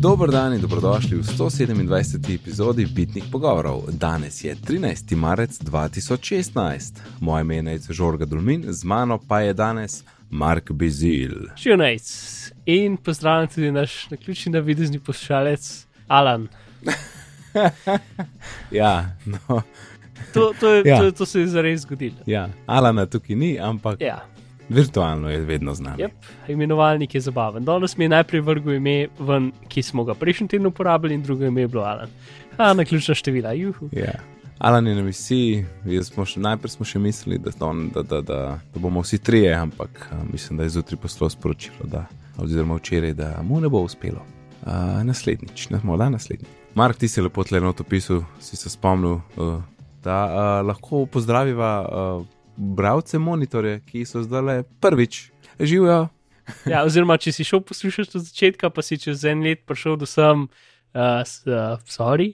Dobro dan in dobrodošli v 127. epizodi Bitnih pogovorov. Danes je 13. marec 2016. Moje ime je Žorga Dulmin, z mano pa je danes Mark Bizil. Šionajc in pozdravljam tudi naš naključni navidezni poslušalec Alan. ja, no. To, to, je, ja. to, to se je zares zgodilo. Ja, Alana tukaj ni, ampak Ja. Virtualno je vedno z nami. Yep, imenovalnik je zabaven. Danes mi je najprej vrgel ime, ven, ki smo ga prejšnji teden uporabili, in drugo ime je bilo Alan. A, na ključna števila, juhu. Ja. Alan je na misiji, smo še, najprej smo še mislili, da, on, da, da, da, da bomo vsi trije, ampak mislim, da je zjutraj poslal sporočilo, da, oziroma včeraj, da mu ne bo uspelo. A, naslednjič, ne morda naslednjič. Mark, ti si lepo tle not opisal, si se spomnil, uh, da uh, lahko pozdraviva uh, bralce monitorje, ki so zdaj le prvič živijo. Ja, oziroma, če si šel poslušati od začetka, pa si čez en let prišel do sem, uh, s, uh, sorry,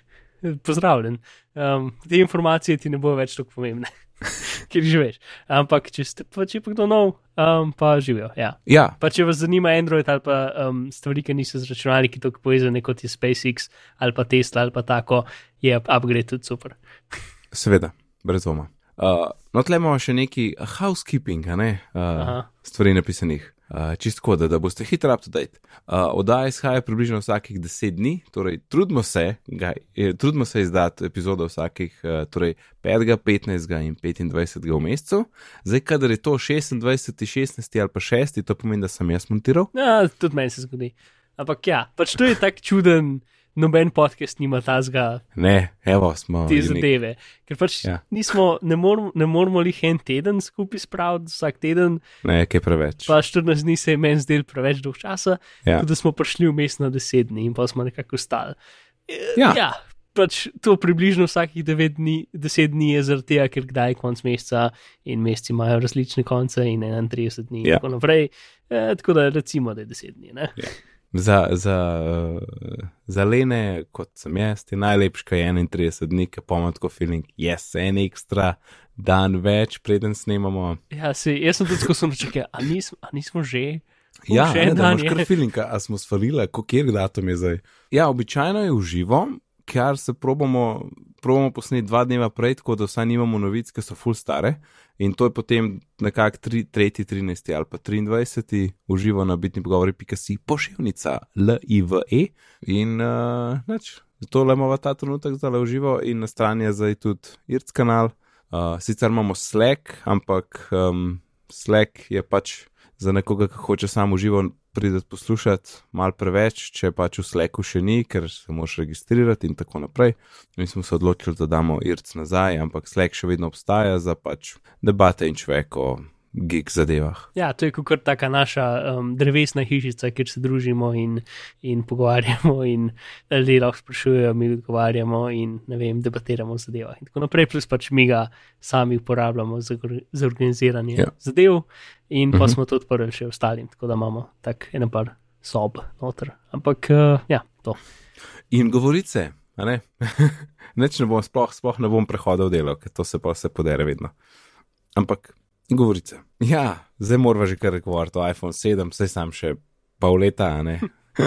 pozdravljen. Um, te informacije ti ne bodo več tako pomembne, ker živiš. Ampak, če ste pa če pa kdo nov, um, pa živijo. Ja. Ja, Pa če vas zanima Android ali pa um, stvari, ki niso z računalniki tako povezane kot je SpaceX ali pa Tesla ali pa tako, je upgrade tudi super. seveda, brez dvoma. Uh, no, tle imamo še neki housekeeping, ne, Aha. uh, stvari napisanih. Uh, čistko, da, da boste hitro up to date. Uh, Oddaja izhaja približno vsakih 10 dni, torej trudimo se, ga, eh, trudimo se izdati epizodo vsakih uh, torej 5., 15. in 25. v mesecu. Zdaj, kadar je to 26., 16. ali pa 6., to pomeni, da sem jaz montiral. Ja, tudi meni se zgodi. Ampak ja, pač to je tako čuden, noben podcast nima tazga Ne, evo smo. te zadeve. Ker pač Ja. ja. nismo, ne moramo, ne moramo jih en teden skupaj spraviti, vsak teden, Ne, kaj preveč. pa 14 dni se je meni zdel preveč dolg časa, Ja. tako da smo prišli vmes na 10 dni in pa smo nekako ostali. E, Ja. ja. Pač to približno vsakih 9 dni, 10 dni je zaradi tega, ker kdaj je konc meseca in meseci imajo različne konce in 31 dni in Ja. tako naprej. E, tako da recimo, da je 10 dni. Ne? Za, za, uh, za Lene, kot sem jaz, je najlepši, kaj je 31 dni, ki pomatko feeling, jaz yes, en ekstra dan več, preden snemamo. Ja, se, jaz sem tudi skozi čakal, a, nismo- a nismo že. Uh, Ja, še ne, da imaš kar feeling, a smo svalili, kjer datum je zdaj. Ja, običajno je uživo, ker se probamo, probamo posneti dva dneva prej, tako da vsaj nimamo novic, ki so full stare. In to je potem nekako 3, 3, 13 ali pa 23. uživo na bitni pogovori.si pošiljnica LIVE. In uh, neč, zato le imamo ta trenutek zdaj uživo in na strani je zdaj tudi IRC kanal. Uh, sicer imamo Slack, ampak um, Slack je pač za nekoga, ki hoče samo uživo prideti poslušati, malo preveč, če pač v Slacku še ni, ker se moraš registrirati in tako naprej. Mi smo se odločili, da damo IRC nazaj, ampak Slack še vedno obstaja za pač debate in človek o gig zadevah. Ja, to je kot taka naša um, drevesna hišica, kjer se družimo in, in pogovarjamo, in ljudje lahko sprašujejo, mi odgovarjamo in vem, debatiramo o zadevah. In tako naprej, plus pač mi ga sami uporabljamo za, za organiziranje Ja. zadev, in pa Mhm. uh -huh. smo to odprli še ostalim, tako da imamo tak eno par sob noter. Ampak uh, ja, to. In govorice, ne? Neč ne bom, sploh, sploh ne bom prehodil delo, ker to se pa vse podere vedno. Ampak govorice. Ja, zdaj moramo že kar govoriti o iPhone 7, vse sam še pol leta, ne.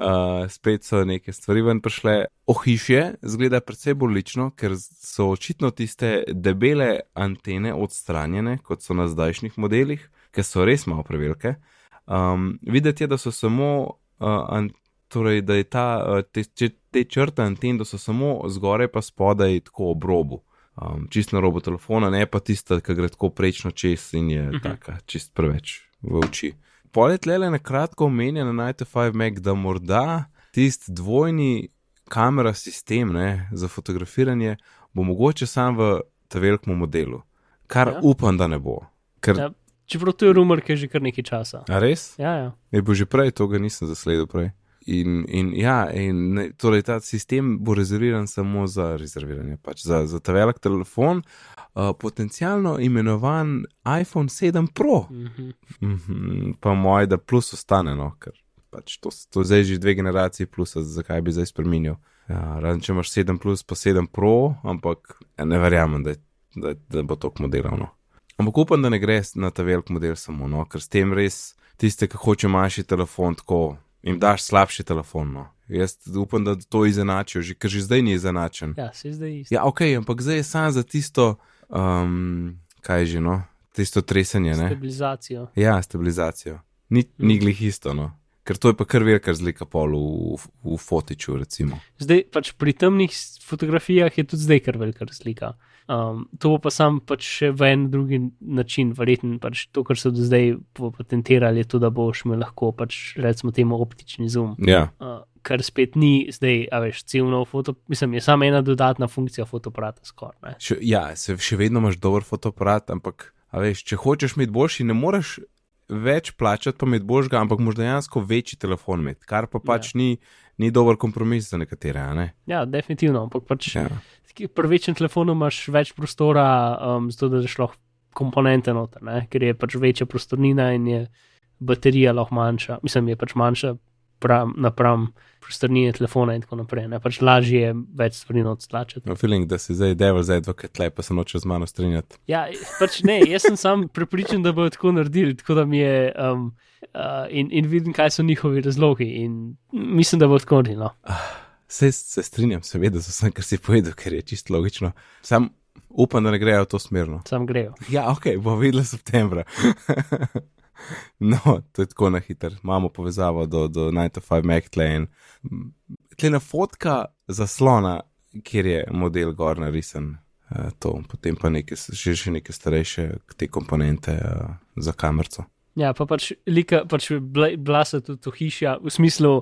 Uh, spet so neke stvari ven prišle. Ohišje zgleda predvsej bolj lično, ker so očitno tiste debele antene odstranjene, kot so na zdajšnjih modelih, ki so res malo prevelike. Um, videti je, da so samo, uh, an, torej, da je ta, uh, te, te črte anten, da so samo zgoraj pa spodaj tako ob robu. Um, čist na robu telefona, ne pa tista, ki gre tako prečno čez in je uh -huh. taka čist preveč v oči. Polet le na kratko omenja na Night 5 Mac, da morda tisti dvojni kamera sistem ne, za fotografiranje bo mogoče sam v tem velikem modelu, kar ja. Ja. upam, da ne bo. Ker, Ja, čeprav to je rumor, ki je že kar nekaj časa. a res? Ja, ja. Je bil že prej, to ga nisem zasledil prej. In, in ja, in, ne, torej ta sistem bo rezerviran samo za rezerviranje, pač za, za ta velik telefon, uh, potencialno imenovan iPhone 7 Pro. Mhm. Mhm, pa moj, da plus ostane, no, ker pač to, to zdaj že dve generacije plus, zakaj bi zdaj spremenil. Ja, razen če imaš 7 plus, pa 7 Pro, ampak ja, ne verjamem, da, da, da bo to modelov. No. Ampak upam, da ne gre na ta velik model samo, no, ker s tem res tiste, ki hoče manjši telefon, tako jim daš slabši telefon. No. Jaz upam, da to izenačijo, že, ker že zdaj ni izenačen. Ja, se zdaj isto. Ja, ok, ampak zdaj je sam za tisto, um, kaj že no, tisto tresenje. Ne? Stabilizacijo. Ja, stabilizacijo. Ni, ni glih isto, no. Ker to je pa kar velika razlika pol v, v, fotiču. Recimo. Zdaj, pač pri temnih fotografijah je tudi zdaj kar velika razlika. Um, to bo pa sam pač še v en drugi način, verjetno pač to, kar so do zdaj patentirali, je to, da boš imel lahko pač recimo temu optični zoom. Ja, Uh, kar spet ni zdaj, a veš, cel nov foto, mislim, je samo ena dodatna funkcija fotoaparata skoraj. ja se, še vedno imaš dober fotoaparat, ampak a veš, če hočeš imeti boljši, ne moreš več plačati, pa imeti boljšega, ampak moraš dejansko večji telefon imeti, kar pa pač ja. ni, ni dober kompromis za nekatere. a Ne? Ja, definitivno, ampak pač Ja. pri večjem telefonu imaš več prostora, um, zato da daš lahko komponente noter, ne? ker je pač večja prostornina in je baterija lahko manjša. Mislim, je pač manjša pram, napram prostornine telefona in tako naprej. Ne? Pač lažje je več stvari not stlačiti. No, feeling, da si zdaj devil za advocate, tle pa se noče z mano strinjati. Ja, pač ne, jaz sem sam prepričan, da bodo tako naredili, tako da mi je. Um, Uh, in, in vidim, kaj so njihovi razlogi, in mislim, da bo tako naredilo. Se, se strinjam, seveda, z vsem, kar si povedal, ker je čisto logično. Sam upam, da ne grejo v to smerno. Sam grejo. Ja, ok, bo videla septembra. no, to je tako na hiter. Imamo povezavo do, do 9-5 Mektle in tle na fotka zaslona, kjer je model gor narisen. Uh, to, potem pa neke, še, še neke starejše te komponente uh, za kamerco. Ja, pa pač lika, pač bila, so tudi to hiša v smislu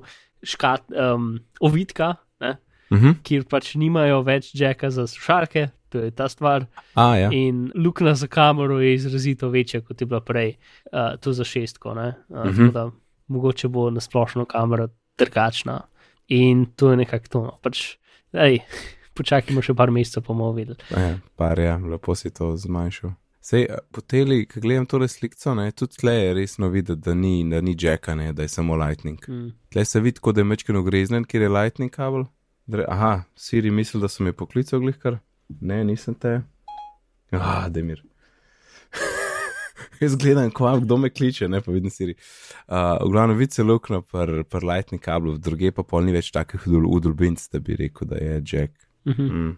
škat, um, ovitka, ne, Uh -huh. kjer pač nimajo več jacka za slušalke, to je ta stvar. A, ja. In luknja za kamero je izrazito večja, kot je bila prej, uh, to za šestko. Uh, uh Mhm. -huh. da, mogoče bo na splošno kamera drugačna. In to je nekako to. No. Pač, ej, počakajmo še par mesecev, pa bomo videli. Ja, par ja, lepo si to zmanjšal. Sej, po teli, ko gledam tole sliko, ne, tudi tle je resno videti, da ni, da ni jacka, ne, da je samo lightning. Mm. Tle se vidi, kot da je mečkino greznen, kjer je lightning kabel. Dre, aha, Siri misli, da sem je poklical glihkar. Ne, nisem te. Ah, demir. Jaz gledam, ko vam kdo me kliče, ne pa vidim Siri. Uh, v glavnem vidi se luknjo per, per lightning kablu, druge pa pol ni več takih udolbinc, da bi rekel, da je jack. Mm -hmm. Mm.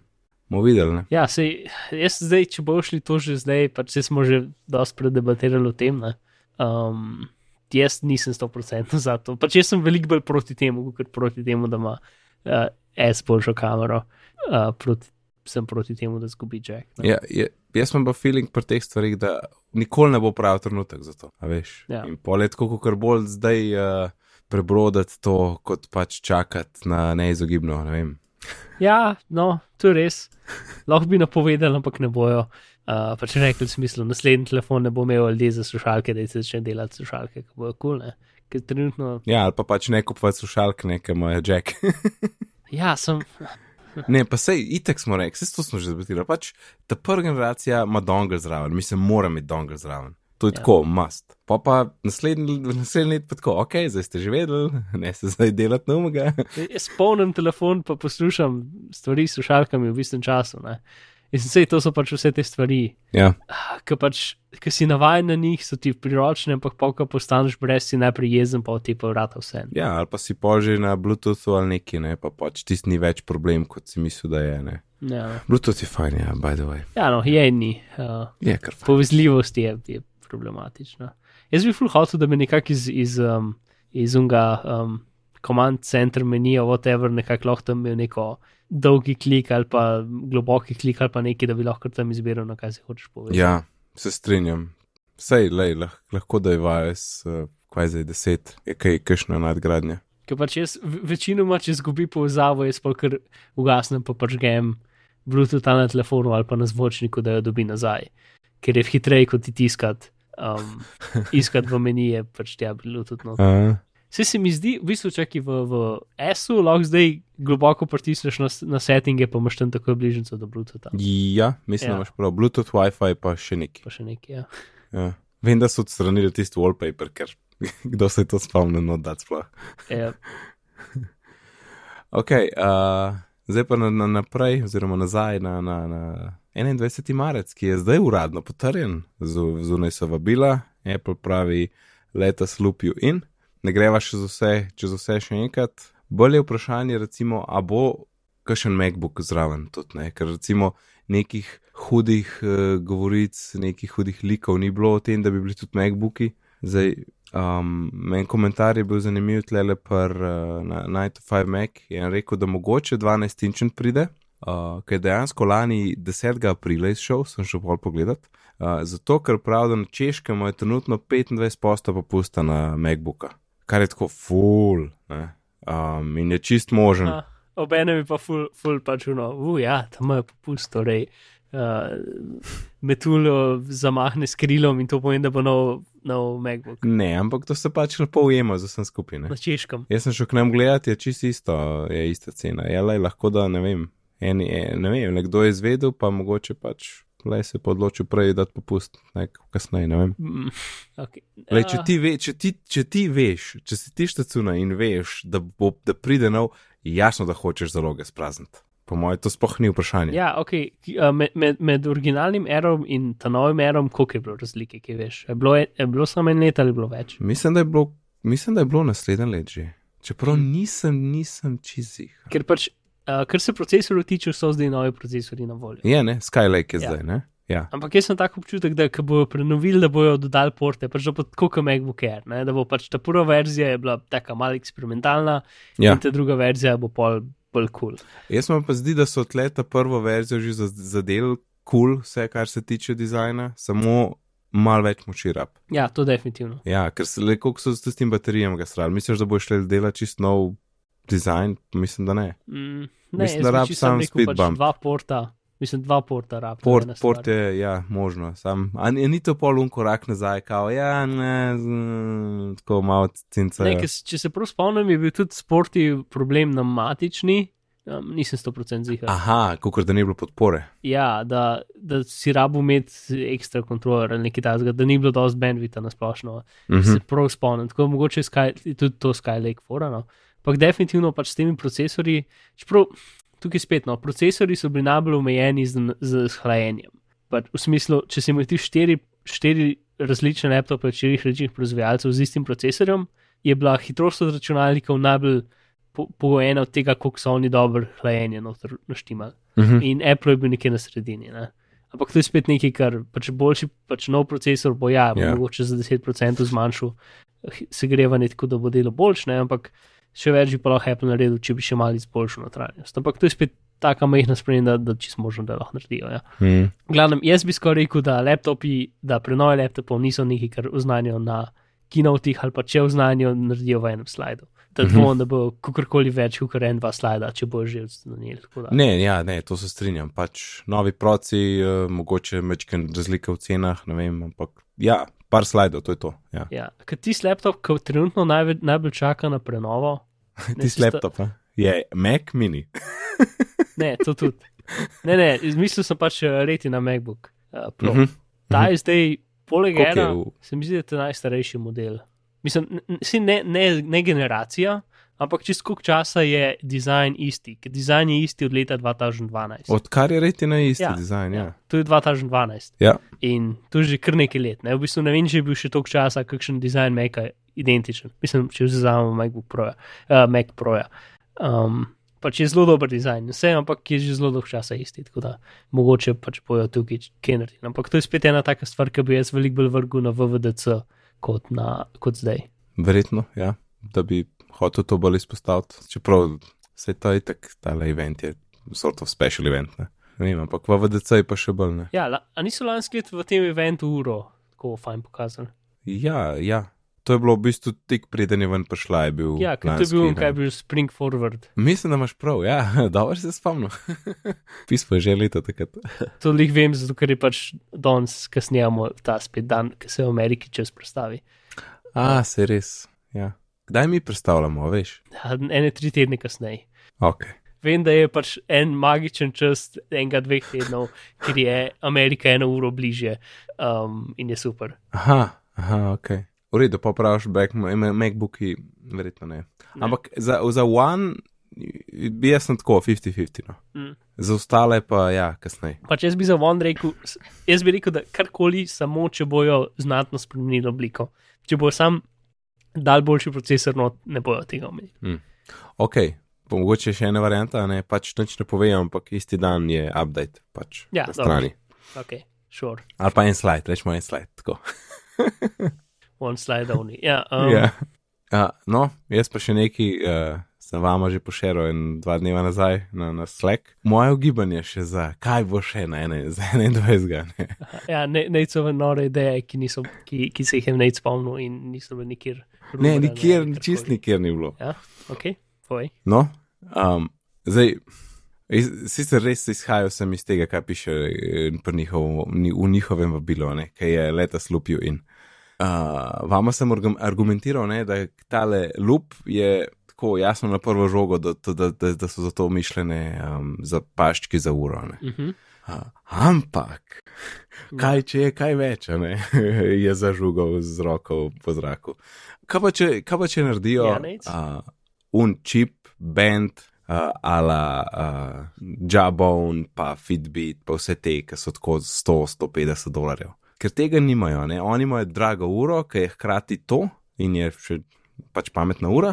Mo videli, ne? Ja, sej, jaz zdaj, če bo šli to že zdaj, pač saj smo že dosti predebatirali o tem. Ne? Um, jaz nisem 100% za to. Pač jaz sem veliko bolj proti temu, kot proti temu, da ima uh, S boljšo kamero. Uh, proti, sem proti temu, da zgubi Jack. Ne? Ja, je, jaz imam pa feeling pri teh stvarih, da nikoli ne bo pravi trenutek za to. a veš. Ja. In polet, kako kar bolj zdaj uh, prebrodati to, kot pač čakati na neizogibno. Ne vem. Ja, no, to je res. Lahko bi napovedali, ampak ne bojo. Uh, pač rekli v smislu, naslednji telefon ne bo imel ljudi za slušalke, da se začne delati slušalke, ki bojo kul. Cool, Ker trenutno, Ja, ali pa pač ne kupovati slušalk, nekaj imajo jack. ja, sem. Ne, pa sej, itek smo rekli, vse to smo že zbetili. Pač ta prva generacija ima dongle zraven, mislim, mora imeti dongle zraven. To je Ja. tako, must. Pa pa naslednji, let pa tako, ok, zdaj ste že vedeli, ne se zdaj delati novega. Jaz spomnim telefon, pa poslušam stvari s slušalkami v istem času. Ne? In vse to so pač vse te stvari, ja, ki pač, ki si navaden na njih, so ti priročne, ampak pa, ko postaneš brez, si najprej jezen, pa ti pa vrata vse. ja, ali pa si polži na Bluetoothu ali neki, ne, pa pač tisti ni več problem, kot si mislil, da je. Ne. Ja, Bluetooth je fajn, ja, by the way. ja no, je ni. Uh, Je kar fajn. povezljivost je, je problematična. Jaz bi full hotel, da bi nekako iz, iz, um, iz unga um, command center menija, whatever, nekako lahko tam imel neko dolgi klik ali pa globoki klik ali pa nekaj, da bi lahko tam izbiral, na kaj se hočeš povedati. Ja, se strinjam. Sej, lej, lah, lahko da je vajes, uh, kaj zdaj deset, je kaj, kakšna nadgradnja. Ker pač jaz večinoma, če zgubi povezavo, jaz pa kar ugasnem, pa pač gem Bluetooth na telefonu ali pa na zvočniku, da jo dobi nazaj, ker je hitreje kot ti tiskati. Um, iskati v menije, pač tja Bluetooth. No. Uh, Vse se mi zdi, v bistvu, če v, v S-u lahko zdaj globoko pritisneš na, na settinge, pa imaš tam tako bližnjico do Bluetootha. ja, mislim, Ja. da imaš prav. Bluetooth, WiFi pa še neki. Pa še nekaj. Ja. Ja. Vem, da so odstranili tisti wallpaper, ker kdo se je to spomnil, no, da sploh. Ja, Ok, uh, zdaj pa na, na, naprej, oziroma nazaj na, na, na 21. marec, ki je zdaj uradno potrjen, Zu- zunaj so vabila, Apple pravi, let us loop you in. ne greva še z vse, čez vse še enkrat. Bolje je vprašanje, recimo, a bo kakšen MacBook zraven tudi, ne? ker recimo nekih hudih uh, govoric, nekih hudih likov ni bilo o tem, da bi bili tudi MacBooki. Zdaj, um, en komentar je bil zanimiv, tle per uh, 9-5 Mac je rekel, da mogoče 12 inčen pride, uh, ker je dejansko lani 10. aprila izšel, sem šel pol pogledat. Uh, zato, ker prav, da na češkem je trenutno 25% popusta na MacBooka, kar je tako full um, in je čist možen. A, Obenem je pa ful, ful pač uno, uja, tam je popust, torej uh, metulo zamahne s krilom in to pomeni, da bo nov, nov MacBook. Ne, ampak to se pač lepo ujema z vsem skupaj. Na češkem. Jaz sem šel k nam gledati, je čisto isto, je ista cena. Je le lahko da ne vem, eni, ne vem, nekdo je izvedel, pa mogoče pač. Le se pa odločil prej, da popust, nekaj kasneje, ne vem. Mm, okay. Le, če, ti ve, če, ti, če ti veš, če si ti štacuna in veš, da, bo, da pride nov, jasno, da hočeš zaloge sprazniti. Po mojem, to sploh ni vprašanje. Ja, ok. Med, med, med originalnim erom in ta novim erom, koliko je bilo razlike, ki veš? Je bilo, je, je bilo samo en let ali bilo več? Mislim, da je bilo, mislim, da je bilo naslednje let že. Čeprav nisem, nisem čizih. Ker pač Uh, kar se procesorjev tiče, so zdaj novi procesori na voljo. Je, ne, Skylake je ja. zdaj, ne. Ja. Ampak jaz sem tako občutek, da bodo prenovili, da bodo dodali porte, pač da bo tako kot MacBook Air, ne? da bo pač ta prva verzija bila tako malo eksperimentalna, ja. in ta druga verzija bo pol bolj kul. Cool. Jaz mi pa zdi, da so tle ta prvo verzijo že zadel kul, cool, vse kar se tiče dizajna, samo malo več moči rab. Ja, to definitivno. Ja, ker se le koliko so s tem baterijem ga srali. Misliš, da bo šli delati čist nov dizajn? Mislim, da ne. Mm. Ne, mislim, da rab sam speed pač bump. Dva porta, mislim, dva porta rab. Port, port je, ja, možno. Sam, a ni, ni to pol un korak nazaj, kao, ja, ne, z, tako malo cinca. Ne, kes, če se prav spomnim, je bil tudi sporti problem na matični. Um, nisem 100% zihar. Aha, kot da ni bilo podpore. Ja, da, da si rabu imeti ekstra kontroler ali nekaj takega, da ni bilo dovolj bandvita na splošno. Uh -huh. Se prav spomnim, tako mogoče je tudi to Skylake forano. Ampak definitivno pač s temi procesori, čeprav tukaj spet no, procesori so bili najbolj omejeni z, z hlajenjem. Pač v smislu, če si imel ti štiri, štiri različne laptope od štirih različnih proizvajalcev z istim procesorjem, je bila hitrost od računalnikov najbolj pogojena po od tega, koliko so oni dobro hlajenje naštimali. Uh -huh. In Apple je bil nekje na sredini. Ne? Ampak to je spet nekaj, kar pač boljši, pač nov procesor bo ja, yeah. mogoče za 10% zmanjšal segrevanje, tako da bo delo boljše, ampak še več bi pa lahko Apple naredil, če bi še malo izboljšal notranjost. Ampak to je spet tako majhna sprememba, da, da čisto možno, da lahko naredijo. Ja. Mm. Glavnem, jaz bi skoraj rekel, da laptopi, da prenove laptopov niso nekaj, kar oznanijo na kinotih ali pa če oznanijo, naredijo v enem slajdu. Da, mm -hmm. da bo kakorkoli več, kot en, dva slajda, če bo že odzvanil. Ne, ja, ne, to se strinjam. Pač novi proci, uh, mogoče mečken razlike v cenah, ne vem, ampak ja, par slajdov, to je to. Ja. Ja, ti laptop, ki trenutno najbolj čaka na prenovo. Ti laptop, sta... je Mac mini. ne, to tudi. Ne, ne, izmislil sem pač eh, reti na MacBook. Uh, uh -huh. Ta je zdaj, poleg tega, se mi zdi, da je to najstarejši model. Mislim, ne, ne, ne generacija, ampak čez koliko časa je dizajn isti, ker dizajn je isti od leta 2012. Odkar je reti na isti ja, dizajn, ja. ja. To je 2012. Ja. In to je že kar nekaj let. Ne? V bistvu ne vem, če je bil še toliko časa, kakšen dizajn Maca identičen. Mislim, če vzamemo MacBook Pro, uh, Mac Pro. Um, pač je zelo dober dizajn, vse, ampak je že zelo dolgo časa isti, tako da mogoče pač bojo tukaj kaj narediti. Ampak to je spet ena taka stvar, ki bi jaz veliko bolj vrgel na VVDC kot, na, kot zdaj. Verjetno, ja, da bi hotel to bolj izpostaviti. Čeprav se to je tako, ta event je sort of special event. Ne? Ne vem, ampak v VDC je pa še bolj ne. Ja, la, a niso lanski let v tem eventu uro tako fajn pokazali? Ja, ja. To je bilo v bistvu tik preden je ven prišla. Je bil ja, kaj je bil, kaj je bil Spring Forward. Mislim, da imaš prav, ja, dobro se spomnim. Pismo je že leta takrat. to jih vem, zato ker je pač danes, kasnijamo ta spet dan, ki se v Ameriki čez predstavi. A, se res, ja. Kdaj mi predstavljamo, veš? Ja, ene tri tedne kasneje. Okay. Vem, da je pač en magičen čas, enega, dveh tednov, ker je Amerika eno uro bliže um, in je super. Aha, aha, ok. V redu, pa praviš, MacBooki, verjetno ne. ne. Ampak za, za One bi jaz sem tako 50-50. No. Mm. Za ostale pa ja, kasneje. Pač jaz bi za One rekel, jaz bi rekel, da karkoli, samo če bojo znatno spremenili obliko. Če bojo sam dal boljši procesor, no ne bojo tega omenili. Ok, pa mogoče še ena varianta, ne pač nič ne povem, ampak isti dan je update pač Ja, na dobro. strani. Ok, sure. Ali pa en slide, rečemo en slide. Tako. One slide only. Ja, um, Ja. Uh, no, jaz pa še nekaj, uh, sem vama že pošeril in dva dneva nazaj na, na Slack. Moje ugibanje še za kaj bo še na ene, za 21. Ne? ja ne, Nejcove nore ideje, ki, niso, ki, ki se jih je Nejc spomnil in niso bili nikjer. Ne, nikjer, ali čist nikjer ni bilo. Ja, ok, povej. No, um, zdaj, iz, sicer res izhajal sem iz tega, kaj piše eh, pri njihov, ni- v njihovem vabilu, ne, ki je leta slupil. In uh, vama sem argum- argumentiral, ne, da tale lup je tako jasno na prvo žogo, da, da, da, da, so za to mišljene um, za paščki za uro. Ne. Uh -huh. Uh, ampak, kaj če je kaj več, ne, je zažugal z roko po zraku. Kaj pa če, kaj pa če naredijo uh, un čip, band, uh, ala uh, Jabone, pa Fitbit, pa vse te, ki so tako 100-150 dolarjev. Ker tega nimajo, ne? oni imajo drago uro, ki je hkrati to in je še pač pametna ura,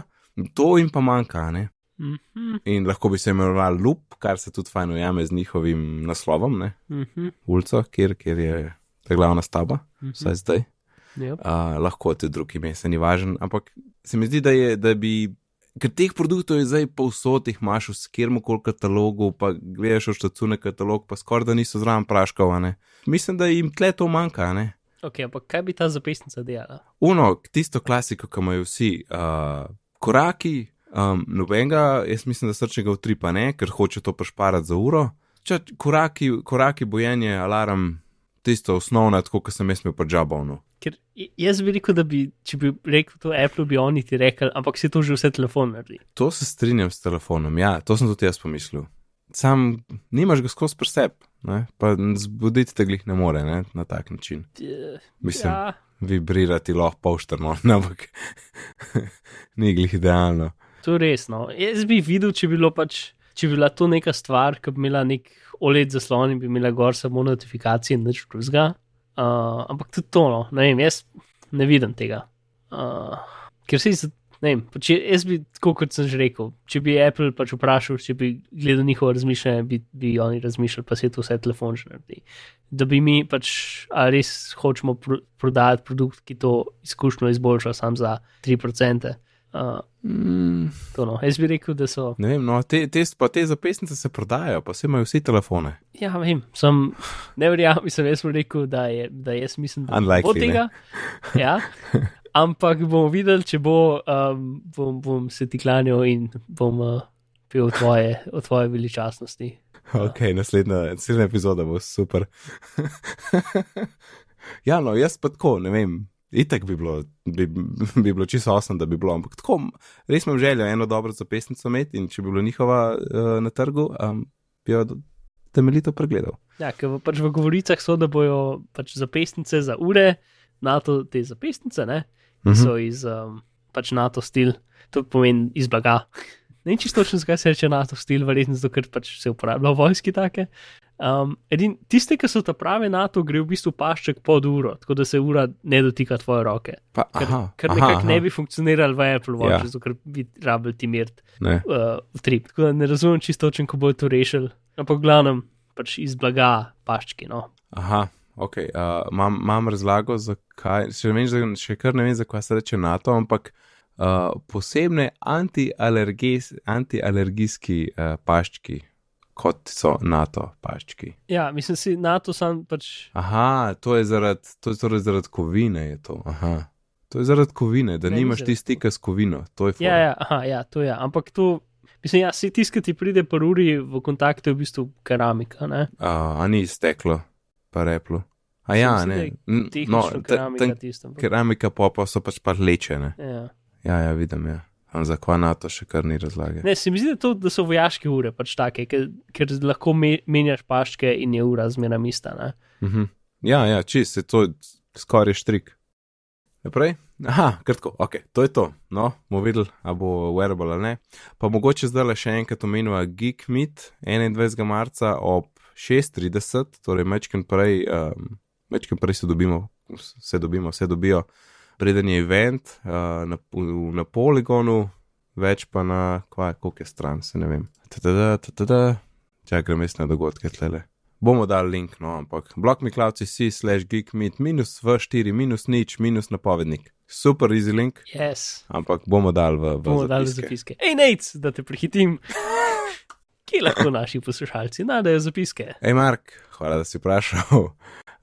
to jim pa manjka, ne. Uh -huh. In lahko bi se imenoval Loop, kar se tudi fajn ujame z njihovim naslovom, ne, Uh -huh. ulico, kjer, kjer je ta glavna stavba, vsaj zdaj. Yep. Uh, lahko te drugi ime, se ni važen, ampak se mi zdi, da, je, da bi. Ker teh produktov je zdaj povsod, jih imaš v skirmokoli katalogu, pa gledaš v štacune katalog, pa skoraj da niso zraven praškovane. Mislim, da jim tle to manjka, ne? Ok, ampak kaj bi ta zapisnica delala? Uno, tisto klasiko, ki imajo vsi, uh, koraki, um, nobenega, jaz mislim, da srčnega utripa ne, ker hoče to pošparati za uro. Če koraki, koraki bojenje, alarm, tisto osnovno, tako kot sem jaz imel pa džabovno. Ker jaz bi rekel, da bi, če bi rekel to Apple, bi oni ti rekli, ampak si to že vse telefon naredi. To se strinjam s telefonom, ja, to sem tudi jaz pomislil. Sam nimaš ga skozi presep, ne? pa zbuditi te glih ne more ne? na tak način. Eh, Mislim, Ja, vibrirati lahko polštrno, ampak ni glih idealno. to je res. No. Jaz bi videl, če bi bilo pač. Če bi bila to neka stvar, ki bi imela nek OLED zaslon in bi imela gor samo notifikacije in nič drugega. Uh, ampak tudi to, no, ne vem, jaz ne vidim tega. Uh, ker si, ne vem, pač je- jaz bi, tako kot sem že rekel, če bi Apple pač vprašal, če bi gledal njihovo razmišljanje, bi, bi oni razmišljali, pa se to vse telefon že naredi. Da bi mi pač, res hočemo pro, prodajati produkt, ki to izkušnjo izboljša sam za 3%. Uh, Mm, no. Jaz bi rekel, da so. ne vem, no, te, te, pa te zapestnice se prodajajo, pa vse imajo vsi telefone. Ja, vem, sem ne verjamem, mislim, jaz sem rekel, da, je, da jaz mislim, da ne bo Unlikely, tega. Ja, ampak bomo videli, če bo, um, bom, bom se ti klanjal in bom uh, pil o tvoje, o tvoje veličastnosti. Ok, naslednja, naslednja epizoda bo super. ja, no, jaz pa tako, ne vem. Itek bi bilo, bi, bi bilo čisto osem, da bi bilo, ampak tako, res imam željo eno dobro zapestnico imeti in če bi bila njihova uh, na trgu, um, bi jo temeljito pregledal. Ja, ker v- pač v govoricah so, da bojo pač zapestnice za ure, NATO te zapestnice, ne, ki Mhm. so iz um, pač NATO stil, to pomeni iz blaga. Ne vem čisto točno, zakaj se reče NATO stil, verjetno zato, ker pač se uporablja v vojski take. Um, edin, tiste, ki so ta prave NATO, gre v bistvu pašček pod uro, tako da se ura ne dotika tvoje roke. Pa, Ker, aha, ker aha, nekako ne bi funkcionirali v Apple Watch, Ja. zato ker bi rabili ti mirt Ne. uh, v trip. Tako da ne razumem čisto točno, kako bojo to rešili. Ampak glavnem pač iz blaga paščki. No. Aha, ok. Uh, imam, razlago, zakaj. Še, vem, še kar ne vem, zakaj se reče NATO, ampak uh, posebne antialergijs, antialergijski uh, paščki, kot so NATO paščki. Ja, mislim si, NATO sam pač. Aha, to je zaradi, to je torej zaradi kovine. Je to. Aha. to je zaradi kovine, da Ne, ni nimaš ti stika s kovino. To je fora. Ja, ja, aha, ja, to je. Ampak to, mislim, ja, si tisti, ki ti pride po uri v kontakt, je v bistvu keramika. Ne? Uh, a ni steklo, pa replo. A ja, ne. je N- Tehnično ta- keramika ta- tisto. ampak- Keramika pa, pa so pač pa lečene. Ja. Ja, ja, vidim, ja. Am za kva NATO še kar ni razlage. Ne, se mi zdi, da, to, da so vojaške ure pač take, ker, ker lahko me, menjaš paščke in je ura zmeraj ista. Ne? Mhm. Ja, ja, čist, se to je skoraj štrik. Naprej? Aha, krtko, ok, to je to. No, bomo videli, a bo wearable ali ne. Pa mogoče zdaj le še enkrat omenjava Geek Meet 21. marca ob 6:30, torej mečken prej, um, mečken prej se dobimo, se dobimo, vse dobijo. Preden je event uh, na, na poligonu, več pa na kva, koliko je stran, se ne vem. Čakaj, grem jaz na dogodke tlele. Bomo dali link, no, ampak blokmiklavci.si slash geekmeet minus v4 minus nič minus napovednik. Super easy link, Yes. ampak bomo dali v, v Bomo dali zapiske. zapiske. Hej, Nec, da te prehitim. Kje lahko naši poslušalci najdejo zapiske? Hej, Mark, hvala, da si vprašal.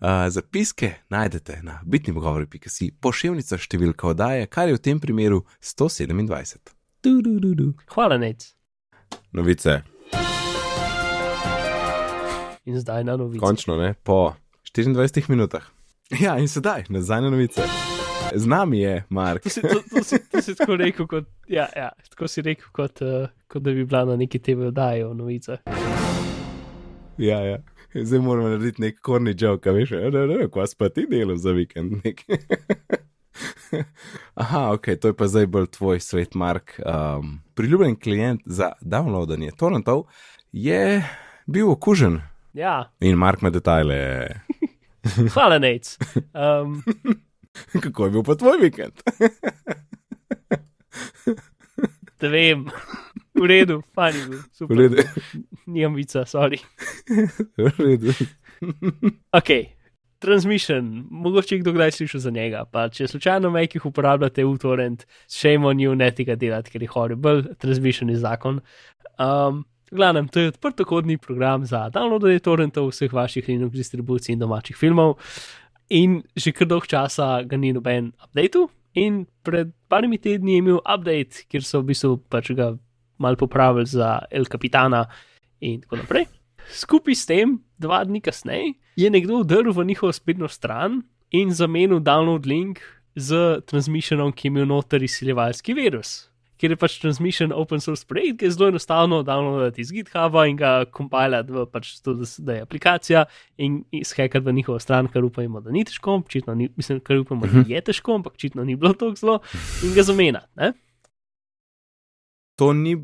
Uh, zapiske najdete na bitnipogovori.si, pošiljnica številka oddaje, kar je v tem primeru 127. Du, du, du, du. Hvala, Nec. Novice, In zdaj na novice. končno ne, po 24 minutah. Ja, in sedaj, nazaj na novice. Z nami je Mark. To si, to, to, si, to si tako rekel, kot, ja, ja, tako si rekel kot, uh, kot da bi bila na neki TV oddaji o novicah. Ja, ja. Zdaj moramo narediti nek korni joke, a veš, ne, ne, ne, kva si pa ti delal za vikend. Nek. Aha, ok, to je pa zdaj bolj tvoj svet, Mark. Um, priljubljen klient za downloadanje torrentov je bil okužen Ja, in Mark ima detajle. hvala, Nec. Um, Kako je bil pa tvoj vikend? da vem, v redu, je bil, V super. redu. Nimam vica, sorry. V redu. Ok, transmission, mogoče kdo kdaj slišal za njega. Pa če slučajno majkih uporabljate v torrent, shame on you, ne tega delati, ker je horrible, transmission je zakon. Um, glavnem, to je odprtokodni program za downloadanje torrentov vseh vaših Linux distribucij in domačih filmov. In že kar dolg časa ga ni noben update. In pred parimi tedni je imel update, kjer so v bistvu pač ga mal popravili za El Capitana in tako naprej. Skupaj s tem, dva dni kasneje, je nekdo vdrl v njihovo spletno stran in zamenil download link z transmissionom, ki je imel noter izsiljevalski virus. Ker je pač transmission open source projekt, ki je zelo enostavno downloadati iz GitHuba in ga kompilirati v pač to, da, je aplikacija in izhekati v njihovo stran, kar upamo, da ni težko, očitno ni, mislim, kar upamo, da je težko, ampak očitno ni bilo tako zelo in ga zamenjati. To ni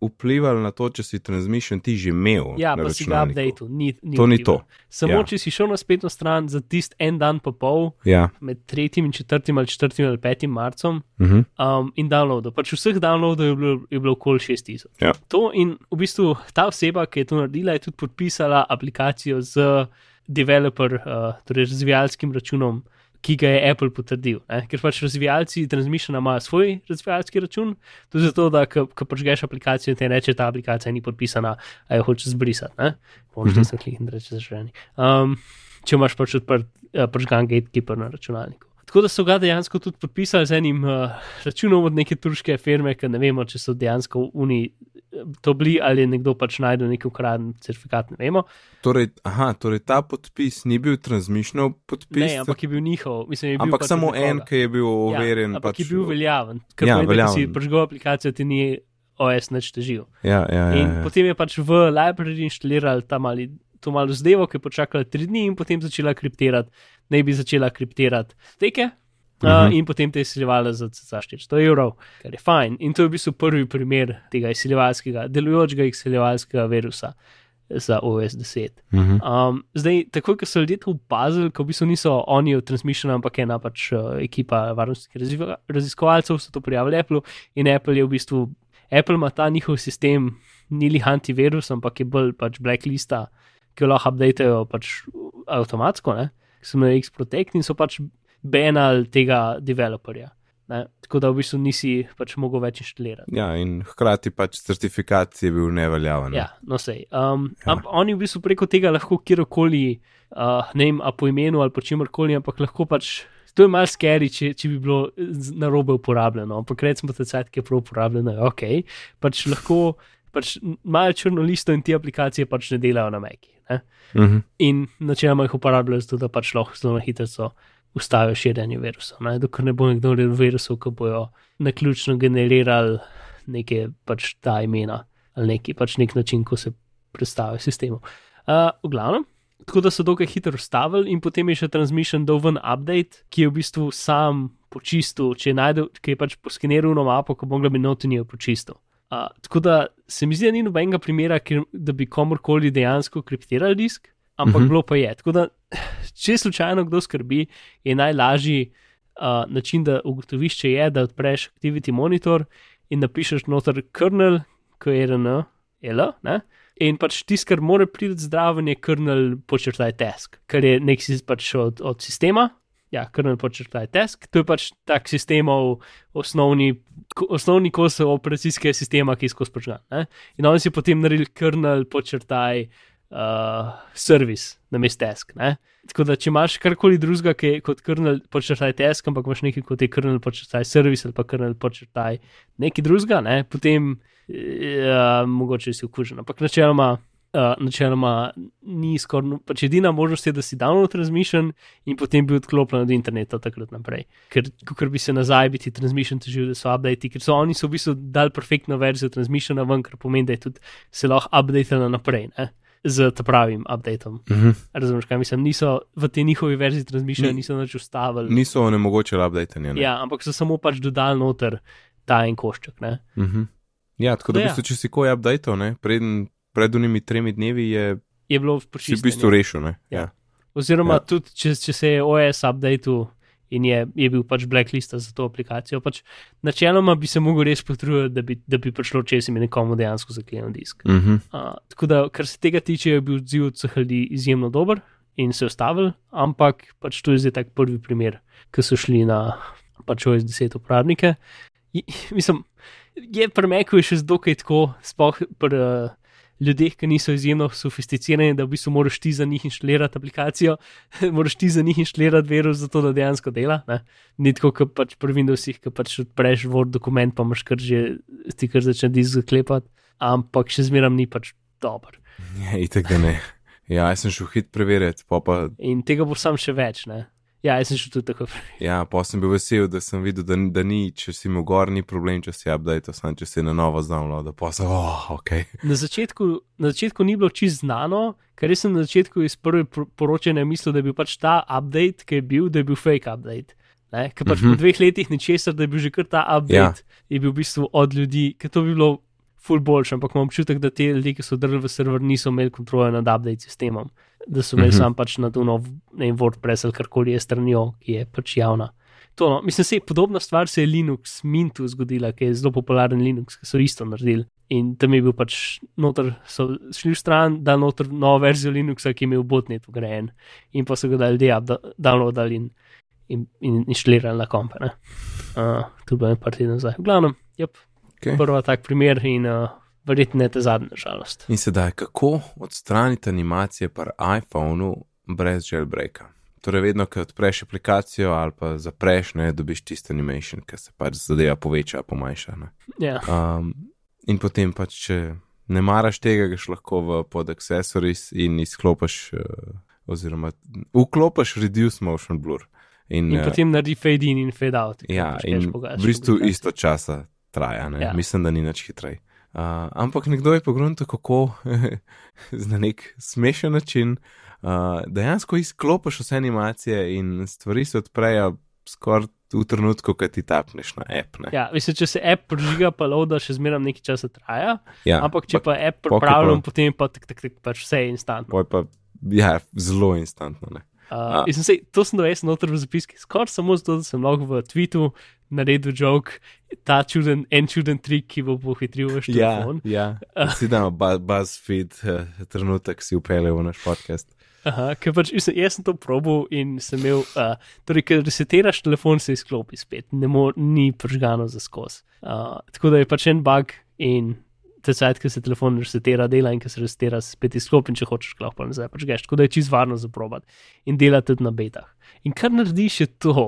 vplivalo na to, če si transmission ti že imel. Ja, pa si ga updateu, ni, ni To ni vplivalo. to. Samo Ja. če si šel na spletno stran za tisti en dan pa pol, Ja. med 3. in 4. ali 4. ali 5. marcem Uh -huh. um, in downloadov. Pač vseh downloadov je bilo, je bilo okoli 6000. Ja. To in v bistvu ta oseba, ki je to naredila, je tudi podpisala aplikacijo z developer, uh, torej razvijalskim računom. Ki ga je Apple potrdil, ne? ker pač razvijalci Transmissiona imajo svoj razvijalski račun, tudi zato, da ko počneš aplikacijo, ti reče, ta aplikacija ni podpisana, a jo hočeš zbrisati. Pomoč, Mhm. da se klikne, reče zaženi. Um, če imaš pač odprt, uh, počgan gatekeeper na računalniku. Tako da so ga dejansko tudi podpisali z enim uh, računom od neke turške firme, ki ne vemo, če so dejansko v Uniji eh, to bili ali je nekdo pač najdel nek ukraden certifikat, ne vemo. Torej, aha, torej ta podpis ni bil transmissionov podpis, Ne, ampak je bil njihov, mislim, je bil ampak pač samo nekoga. en, ki je bil overjen. Ja, ampak pač, je bil veljaven, ker Ja, ja, pomeni, da si prižgal aplikacijo, ti ni OS nič težil. Ja, ja, ja, In ja. potem je pač v library inštalirali ta mali, to malo zadevo, ki je počakala tri dni in potem začela kriptirati, naj bi začela kriptirati steke. Uh, Mhm. in potem te je izsiljevala za, za 400 evrov, kar je fajn. In to je v bistvu prvi primer tega izsiljevalskega, delujočega izsiljevalskega virusa za OS 10. Mhm. Um, zdaj, takoj, ko so ljudje to opazili, ko v bistvu niso oni v transmission, ampak ena pač uh, ekipa varnostnih raziskovalcev, so to prijavili Apple in Apple je v bistvu, Apple ima ta njihov sistem, ni li antivirus, ampak je bolj pač blacklista, ki jo lahko updatejo pač avtomatsko, ne, ki so na X-Protect in so pač benali tega developerja. Ne? Tako da v bistvu nisi pač mogel več inštalirati. ja, in hkrati pač certifikat je bil neveljaven. Ja, no sej. Um, Ja. ja. Oni v bistvu preko tega lahko kjerkoli, uh, ne vem, a po imenu ali po čemkoli, ampak lahko pač. To je malce scary, če, če bi bilo z- narobe uporabljeno, ampak recimo te cajt, ki je prav uporabljeno, je ok. Pač lahko pač imajo črno listo in te aplikacije pač ne delajo na Meki. Ne? Mhm. In načeloma jih uporabljajo zato, da pač lahko zelo na hitro ustavijo širjenje virusov. Ne? Dokler ne bo nekdo naredil virusov, ki bojo naključno generirali neke pač ta imena ali neki pač nek način, ko se predstavijo sistemu. Uh, v glavnem. Tako da so dokaj hitro ustavili, in potem je še transmission dal ven update, ki je v bistvu sam počistil, če je najdel, ki je pač poskeniral na mapo, ko mogla bi notinijo počistil. Uh, tako da se mi zdi, da ni nobenega primera, kjer, da bi komorkoli dejansko kriptirali disk, ampak Mhm. uh -huh. bilo pa je. Tako da, če slučajno kdo skrbi, je najlažji uh, način, da ugotoviš, če je, da odpreš Activity Monitor in napišeš noter kernel, KRN, L, ne? In pač tisto, kar mora priti zdraven, je kernel počrtaj task, kar je nek pač od, od sistema. Ja, kernel počrtaj task. To je pač tak sistemov, osnovni, osnovni kos operacijskega sistema, ki je skozi počrtaj. In oni si potem naredili kernel počrtaj uh, service na mest task. Ne? Tako da, če imaš karkoli drugega, ki je kot kernel počrtaj task, ampak imaš nekaj kot je kernel počrtaj service ali pa kernel počrtaj nekaj drugega, ne? potem ja, mogoče si okužen. Ampak načeloma. Uh, načeloma ni skoraj, pač edina možnost je, da si download transmission in potem bi odklopljen od interneta takrat naprej. Ker, ker bi se nazaj biti transmission težil, da so updati, ker so oni so v bistvu dali perfektno verzijo transmissiona ven, kar pomeni, da je tudi se lahko updatela naprej, ne? z ta pravim updateom. Uh -huh. Razumeš, kaj mislim? Niso v tej njihovi verziji transmissiona, Ni- niso nič ustavili. Niso onemogočili updatanja. Ja, ampak so samo pač dodali noter ta en košček. Ne? Uh -huh. ja, tako da v Ja. bistvu, če si koji updateal, preden, pred unimi tremi dnevi je Je bilo si v počiščeno. bistvu rešil. Ne? Ja. Ja. Oziroma, Ja. tudi če, če se je OS updated in je, je bil pač blacklist za to aplikacijo, pač načeloma bi se mogel res potruditi, da bi, da bi prišlo čez in nekomu dejansko zaklenil disk. Uh -huh. Uh, tako da, kar se tega tiče, je bil odziv od vseh ljudi izjemno dober in se je ustavil, ampak pač to je zdaj tak prvi primer, ki so šli na pač OS 10 uporabnike. I, mislim, je premekel še zdokaj tako, sploh pri uh, ljudeh, ki niso izjemno sofisticirani, da v bistvu moraš ti za njih inštalirati aplikacijo, moraš ti za njih inštalirati virus, zato da dejansko dela. Ne? Ni tako, kot pač pri Windowsih, ki pač odpreš Word dokument, pa imaš kar že, ti kar začne disk zaklepati, ampak še zmeraj ni pač dober. ja, itek da ne. Ja, jaz sem šel hit preverjati, pa pa In tega bo sam še več. Ne? Ja, jaz sem šel tudi tako. Ja, pa sem bil vesel, da sem videl, da, da ni, če si mu gor, ni problem, če si update, samo če si na novo zdavljal, da pa sem, oh, ok. Na začetku, na začetku ni bilo čist znano, ker sem na začetku iz prve por- poročanja mislil, da je bil pač ta update, ki je bil, da je bil fake update. Ne? Ker pač Mhm. -huh. po dveh letih ničesar, da je bil že kar ta update, ja. je bil v bistvu od ljudi, ker to bi bilo ful boljše, ampak imam občutek, da te ljudje, ki so drli v server, niso imeli kontrole nad update sistemom, da so imeli uh Mhm. -huh. sam pač na Duno, ne vem, WordPress ali karkoli je stranjo, ki je pač javna. To, no. Mislim, se podobna stvar se je Linux Mintu zgodila, ki je zelo popularen Linux, ki so isto naredili. In tam je bil pač noter, so šli v stran, da noter novo verzijo Linuxa, ki je imel botnet vgrajen, in pa so ga dali upda- downloadali in, in, in inštalirali na kompe. ne. Uh, je bilo en par tednov nazaj. V glavnem, yep, okay. prva tak primer in uh, verjetno ne te zadnje, žalost. In sedaj, kako odstraniti animacije pri iPhonu brez jailbreaka? Torej, vedno, ko odpreš aplikacijo ali pa zapreš, ne dobiš tisti animation, ki se pač zadeva poveča, pomanjša. Ne? Ja, Um, in potem pač, če ne maraš tega, greš lahko v pod accessories in izklopiš, uh, oziroma vklopiš reduce motion blur. In, in eh, potem naredi fade in in fade out. Ja, pač in v bistvu isto časa traja, ne? Ja. mislim, da ni nič hitrej. Uh, ampak nekdo je pogrunil kako na nek smešen način, uh, dejansko izklopiš vse animacije in stvari se odprejo skoraj v trenutku, ko ti tapneš na app. Ne? Ja, mislim, če se app prižiga, pa loada še zmeraj nekaj časa traja, Ja, ampak če pa app pok je pripravljam, pa- potem pa tak, tak, tak, pač vse je instantno. Pa ja, zelo instantno. Ne? Uh, mislim, sej, to sem jaz noter v zapiski, skoraj samo zato, da sem lahko v tweetu naredil jok, ta čuden, en čuden trik, ki bo pohitril vaš Ja, telefon. ja. si dal bu- BuzzFeed uh, trenutek, si upeljal v naš podcast. Aha, ker pač mislim, jaz sem to probil in sem imel, uh, torej, ker resetiraš telefon, se izklopi spet, ne mo, ni pržgano za skos. Uh, tako da je pač en bug in te cajt, ki se telefon resetira, dela in ki se resetira, se spet izklopi in če hočeš, lahko pa nazaj pržgeš. Tako da je čist varno za probat in dela tudi na betah. In kar narediš je to,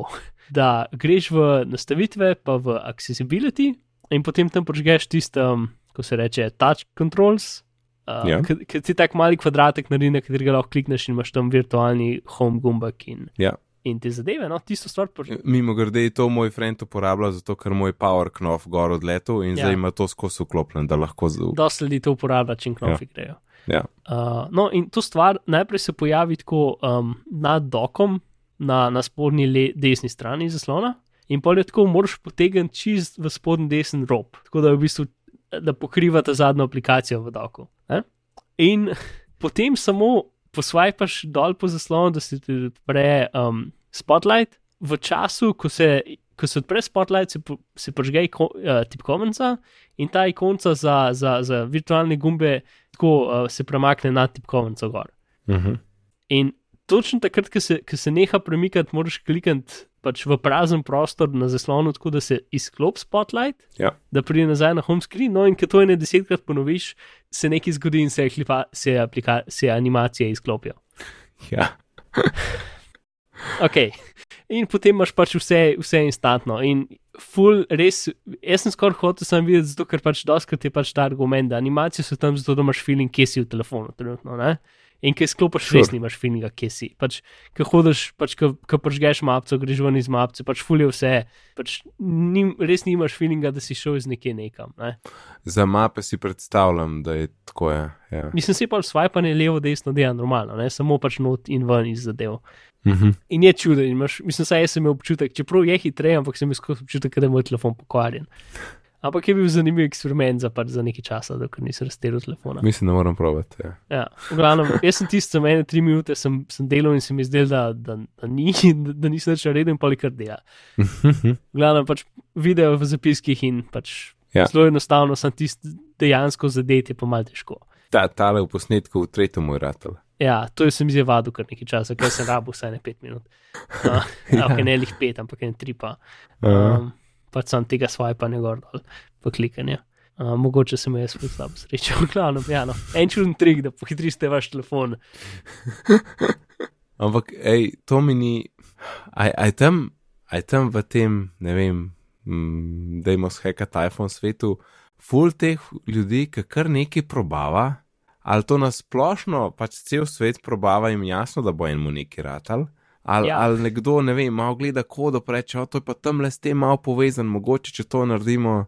da greš v nastavitve, pa v accessibility in potem tam pržgeš tistem, ko se reče touch controls. Uh, Ja. Ker ti tak mali kvadratek naredi, na katerega lahko klikneš in imaš tam virtualni home gumbek in, Ja. in te zadeve. No, tisto stvar pa Mimo grede je to moj friend uporabljal, zato ker moj power knof gor odletel in Ja. ja. zdaj ima to skozi vklopljen, da lahko z. dosti ljudi to uporablja, čim knofi ja. grejo. Ja. Uh, no, in to stvar najprej se pojavi tako um, nad dokom, na, na spodnji le, desni strani zaslona, in pol je tako, moraš potegniti čist v spodnji desni rob, tako da v bistvu da pokriva ta zadnjo aplikacijo v doku. Ne? In potem samo posvajpaš dol po zaslonu, da se ti odpre um, Spotlight, v času, ko se, ko se odpre spotlight, se, po- se požge uh, tipkovnica in ta ikonca za, za, za virtualne gumbe tako uh, se premakne nad tipkovnico gor. Mhm. In točno takrat, ko se, ko se neha premikati, moraš klikati pač v prazen prostor na zaslonu, tako da se izklop spotlight, Ja. da pride nazaj na home screen. No, in ko to ene desetkrat ponoviš, se nekaj zgodi in se, klipa, se, aplika, se animacije izklopijo. ja. Ok. In potem imaš pač vse, vse instantno. In full, res, jaz sem skoraj hotel sem videti, zato ker pač doskrat je pač ta argument, da animacije so tam zato, da imaš feeling, kje si v telefonu trenutno. Ne? In ki sklopiš, Sure. res nimaš feelinga, kje si. Pač, ko hodiš, pač, ko pržgeš mapco, greš ven iz mapce, pač fulje vse. Pač, nim, res nimaš feelinga, da si šel iz nekje nekam. Ne? Za mape si predstavljam, da je tako. Je. Ja. Mislim, si pa swipanje levo, desno dela normalno, ne? samo pač not in ven iz zadev. Mhm. In je imaš, mislim, saj sem imel občutek, čeprav je hitreje, ampak sem imel občutek, da je moj telefon pokvarjen. Ampak je bil zanimiv eksperiment za, pač za nekaj časa, dokler nisem razteril telefona. Mislim, da moram probati. Ja. Ja, v glavnem, jaz sem tisti, za mene tri minute sem, sem delal in se mi zdel, da, da, da, ni, da, da nisem več naredil in polikar dela. V glavnem pač video v zapiskih in pač Ja. zelo enostavno sem tisti dejansko zadet, je pa mal težko. Ta, tale v posnetku v tretjem moj ratel. Ja, to je se mi zdaj vadu kar nekaj časa, ker sem rabu vsaj ne pet minut. Uh, ja. okay, ne lih pet, ampak en tri pa. Um, pač sem tega swipa ne gor dol, pa klikanje. Uh, mogoče sem jaz spet slabo srečo, v glavnem, ja, no. En čuden trik, da pohitriste vaš telefon. Ampak, hej, to mi ni. Aj, aj, tam, aj tam v tem, ne vem, mm, da imamo shekati iPhone svetu, full teh ljudi, ki kar nekaj probava, ali to nasplošno, pač cel svet probava jim jasno, da bo enemu nekaj ratal. Ali, Ja. ali nekdo, ne vem, malo gleda kodo, pa reče, o, to je pa tam le s tem malo povezan, mogoče če to naredimo.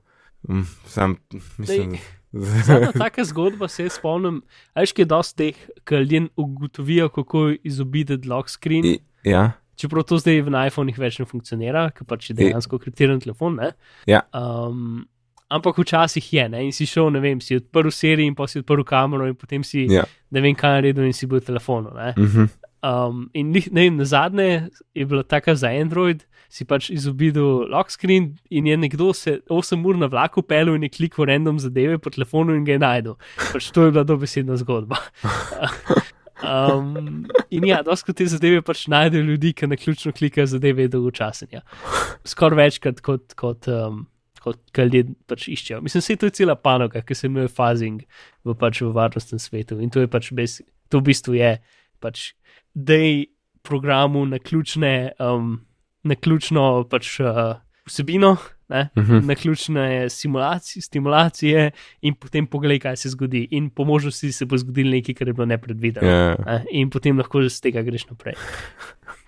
Mm, sam, mislim, Zadnja taka zgodba se spomnim, veš, kaj dosti teh, ki ljudje ugotovijo, kako izobiti lock screen. I- ja, Čeprav to zdaj v iPhonih več ne funkcionira, ker pač je dejansko kriptiran telefon. Ne? Ja. Um, ampak včasih je, ne? in si šel, ne vem, si odprl serijo in pa si odprl kamero in potem si, ja. ne vem, kaj naredil in si bil v telefonu. Ne? Um, in ne vem, na zadnje je bila taka za Android, si pač izobidel lock screen in je nekdo se 8 ur na vlaku pelil in je klikal random zadeve po telefonu in ga je najdel. Pač to je bila dobesedna zgodba. Um, in ja, dosko te zadeve pač najdejo ljudi, ki na ključno klikajo zadeve dolgočasenja. Skoraj večkrat kot, kot, um, kot kaj ljudje pač iščejo. Mislim, se to je cela panoga, ki se imenuje fazing v, pač v varnostnem svetu. In to je pač bez, to v bistvu je pač, da je programu na ključne, um, na ključno pač uh, vsebino. Ne, Mhm. na ključne simulacije, stimulacije, in potem pogledaj, kaj se zgodi. In po možnosti se bo zgodilo nekaj, kar je bilo nepredvideno. Ja, Ne? In potem lahko z tega greš naprej.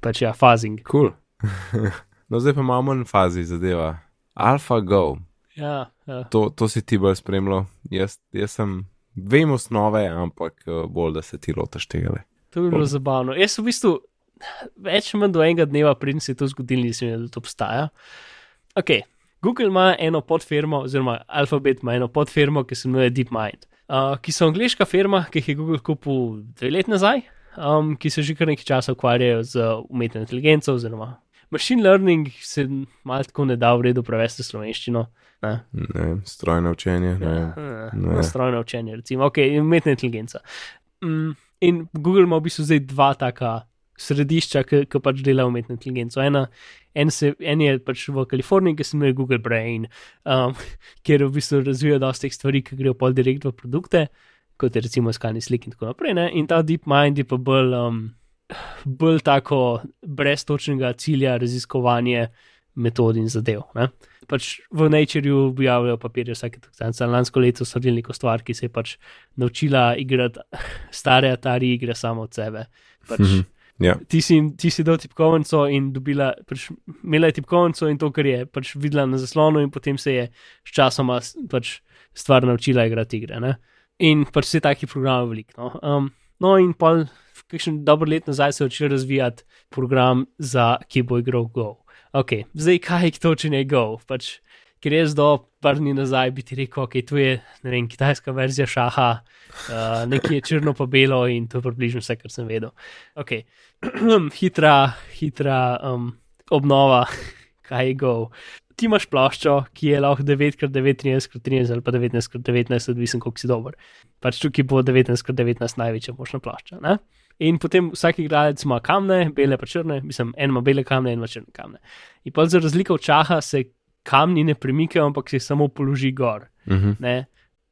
Pač ja, fazing. Cool. no, zdaj pa imamo en fazi zadeva. AlphaGo, Ja, ja. to, to si ti bolj spremljal. Jaz, jaz sem, vem osnove, ampak eh, bolj, da se ti lotaš tega. le. To bi bilo zabavno. Jaz v bistvu več ali manj do enega dneva, preden se je to zgodilo, nisem vedel, da to obstaja. Ok, Google ima eno podfirmo, oziroma Alphabet ima eno podfirmo, ki se imenuje DeepMind, uh, ki so angliška firma, ki jih je Google kupil dve leti nazaj, um, ki se že kar nekaj časa ukvarjajo z umetno inteligenco, oziroma machine learning se malo tako ne da v redu prevesti v slovenščino. Ne? Ne strojno učenje. Ne vem. Eh, Ne. Na strojno učenje, recimo, ok, in umetna inteligenca. Mm, in Google ima v bistvu zdaj dva taka središča, ki ki pač dela umetno inteligenco. Ena, en, se, en je pač v Kaliforniji, ki se imenuje Google Brain, um, kjer v bistvu razvijajo dosta teh stvari, ki grejo pol direkt v produkte, kot je recimo iskanje slik in tako naprej. Ne? In ta DeepMind je pa bolj, um, bolj tako brez točnega cilja raziskovanje metod in zadev. Ne? Pač v Natureu objavljajo papirje vsake tukajce. Lansko leto so naredili neko stvar, ki se je pač naučila igrati stare Atari igre samo od sebe. Pač, Mhm. Ja. ti, si, ti si dal tipkovnico in dobila, pač, imela je tipkovnico in to, kar je pač videla na zaslonu, in potem se je s časoma s- pač stvar naučila igrati igre. Ne? In pač vse takih programov veliko. No? Um, no, in pol, kakšen dober let nazaj se je začel razvijati program za ki bo igral Go. Ok, zdaj kaj je točno je Go? Pač, ker jaz do par dni nazaj bi ti rekel, ok, tu je ne vem, kitajska verzija šaha, uh, nekje je črno pa belo in to je približno vse, kar sem vedel. Ok, hitra, hitra. Um, obnova, kaj je go. Ti imaš ploščo, ki je lahko 9x9, ali pa 19x19, odvisen, koliko si dober. Pač tukaj bo 19x19 največja možna plošča. Ne? In potem vsak igralec ima kamne, bele pa črne, mislim, en ima bele kamne, en ima črne kamne. In pa za razliko od čaha se kamni ne premikajo, ampak se samo položi gor. Uh -huh.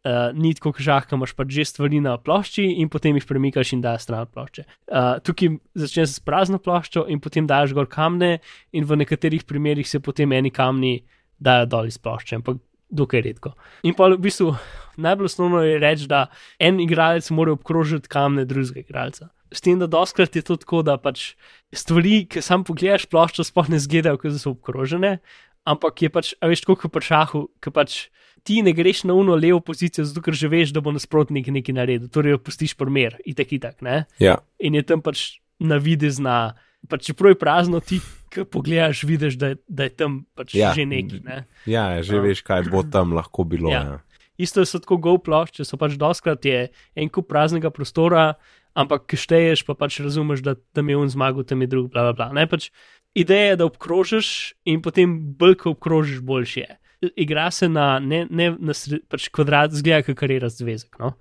Uh, ni tako, kot žah, ki imaš pač že stvari na plošči in potem jih premikaš in daš stran plošče. Uh, tukaj začneš s prazno ploščo in potem daš gor kamne, in v nekaterih primerjih se potem eni kamni dajo dol iz plošče, ampak dokaj redko. In pa v bistvu najbolj osnovno je reči, da en igralec mora obkrožiti kamne drugega igralca. S tem, da doskrat je to tako, da pač stvari, ki sam pogledaš ploščo, sploh ne zgledajo, kot so obkrožene, ampak je pač, a veš, tako kot pri šahu, ki pač ti ne greš na uno levo pozicijo, zato ker že veš, da bo nasprotnik nekaj naredil, torej jo pustiš primer, itek, itek, ne. Ja, In je tam pač na videzna, pač čeprav je prazno, ti, ki pogledaš, vidiš, da, je- da je tam pač Ja. že nekaj, ne. ja, že Uh. veš, kaj bo tam lahko bilo. Ja. Ja. Isto so tako go plošče, so pač doskrat je en kup praznega prostora, ampak ki šteješ, pa pač razumeš, da tam je un zmagal, tam je drug, bla bla bla. Ne, pač ideja je, da obkrožiš in potem bolj, ko obkrožiš, boljše je. Igra se na, ne, ne na sred, pač kvadrat, zgleda, kot je razvezek. No?